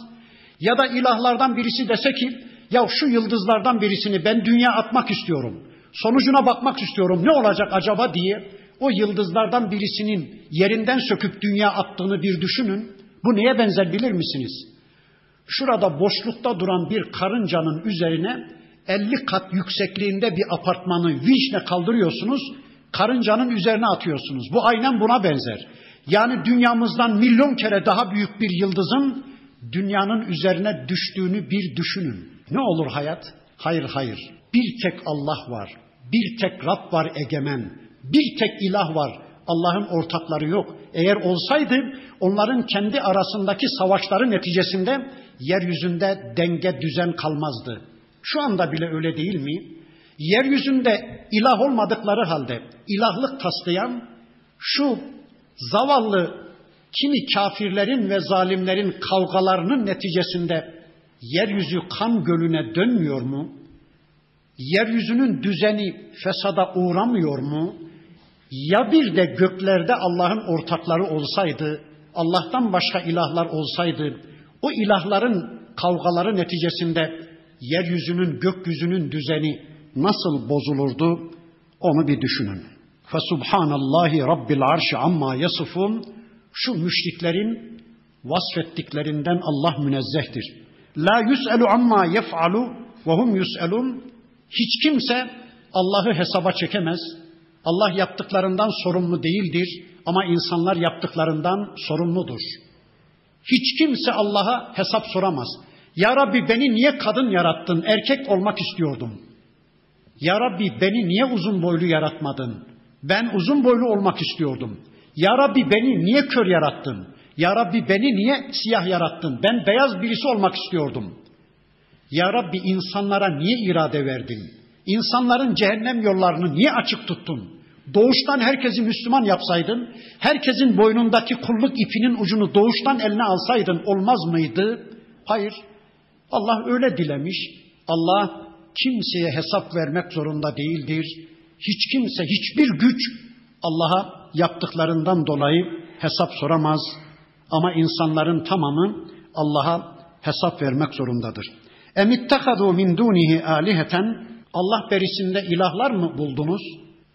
Ya da ilahlardan birisi dese ki ya şu yıldızlardan birisini ben dünya atmak istiyorum. Sonucuna bakmak istiyorum. Ne olacak acaba diye o yıldızlardan birisinin yerinden söküp dünya attığını bir düşünün. Bu neye benzer bilir misiniz? Şurada boşlukta duran bir karıncanın üzerine 50 kat yüksekliğinde bir apartmanı vinçle kaldırıyorsunuz. Karıncanın üzerine atıyorsunuz. Bu aynen buna benzer. Yani dünyamızdan milyon kere daha büyük bir yıldızın dünyanın üzerine düştüğünü bir düşünün. Ne olur hayat? Hayır hayır. Bir tek Allah var. Bir tek Rab var egemen. Bir tek ilah var. Allah'ın ortakları yok. Eğer olsaydı onların kendi arasındaki savaşları neticesinde yeryüzünde denge düzen kalmazdı. Şu anda bile öyle değil mi? Yeryüzünde ilah olmadıkları halde ilahlık taslayan şu zavallı kimi kafirlerin ve zalimlerin kavgalarının neticesinde yeryüzü kan gölüne dönmüyor mu? Yeryüzünün düzeni fesada uğramıyor mu? Ya bir de göklerde Allah'ın ortakları olsaydı, Allah'tan başka ilahlar olsaydı, o ilahların kavgaları neticesinde yeryüzünün, gökyüzünün düzeni nasıl bozulurdu? Onu bir düşünün. Fesubhanallahi Rabbil arşi amma yasifun. Şu müşriklerin vasfettiklerinden Allah münezzehtir. La yus'elu amma yef'alu ve hum yus'elun. Hiç kimse Allah'ı hesaba çekemez. Allah yaptıklarından sorumlu değildir ama insanlar yaptıklarından sorumludur. Hiç kimse Allah'a hesap soramaz. Ya Rabbi beni niye kadın yarattın? Erkek olmak istiyordum. Ya Rabbi beni niye uzun boylu yaratmadın? Ben uzun boylu olmak istiyordum. Ya Rabbi beni niye kör yarattın? Ya Rabbi beni niye siyah yarattın? Ben beyaz birisi olmak istiyordum. Ya Rabbi insanlara niye irade verdin? İnsanların cehennem yollarını niye açık tuttun? Doğuştan herkesi Müslüman yapsaydın, herkesin boynundaki kulluk ipinin ucunu doğuştan eline alsaydın olmaz mıydı? Hayır. Allah öyle dilemiş. Allah kimseye hesap vermek zorunda değildir. Hiç kimse, hiçbir güç Allah'a yaptıklarından dolayı hesap soramaz. Ama insanların tamamı Allah'a hesap vermek zorundadır. Emittehadu min dunihi aliheten Allah berisinde ilahlar mı buldunuz?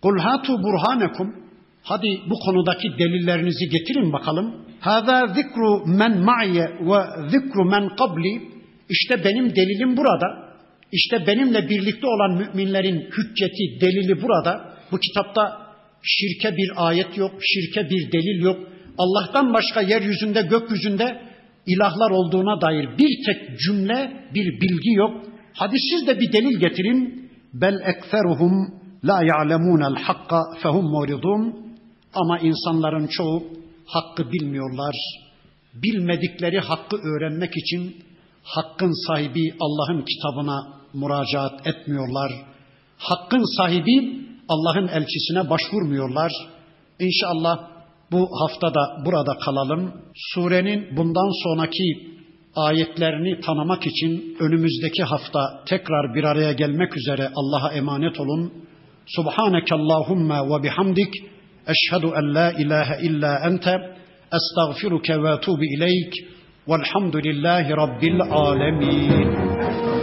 Kul hatu burhanekum. Hadi bu konudaki delillerinizi getirin bakalım. Hâzâ zikru men ma'ye ve zikru men qabli. İşte benim delilim burada. İşte benimle birlikte olan müminlerin hücceti, delili burada. Bu kitapta şirke bir ayet yok, şirke bir delil yok. Allah'tan başka yeryüzünde, gökyüzünde ilahlar olduğuna dair bir tek cümle, bir bilgi yok. Hadi siz de bir delil getirin. Bel ekferuhum la ya'lemunel hakka fehum muridun. Ama insanların çoğu hakkı bilmiyorlar. Bilmedikleri hakkı öğrenmek için hakkın sahibi Allah'ın kitabına müracaat etmiyorlar. Hakkın sahibi Allah'ın elçisine başvurmuyorlar. İnşallah bu haftada burada kalalım. Surenin bundan sonraki ayetlerini tanımak için önümüzdeki hafta tekrar bir araya gelmek üzere Allah'a emanet olun. Subhaneke Allahumma ve bihamdik eşhedü en la ilahe illa ente estağfiruke ve etubu ileyk velhamdülillahi rabbil alemin.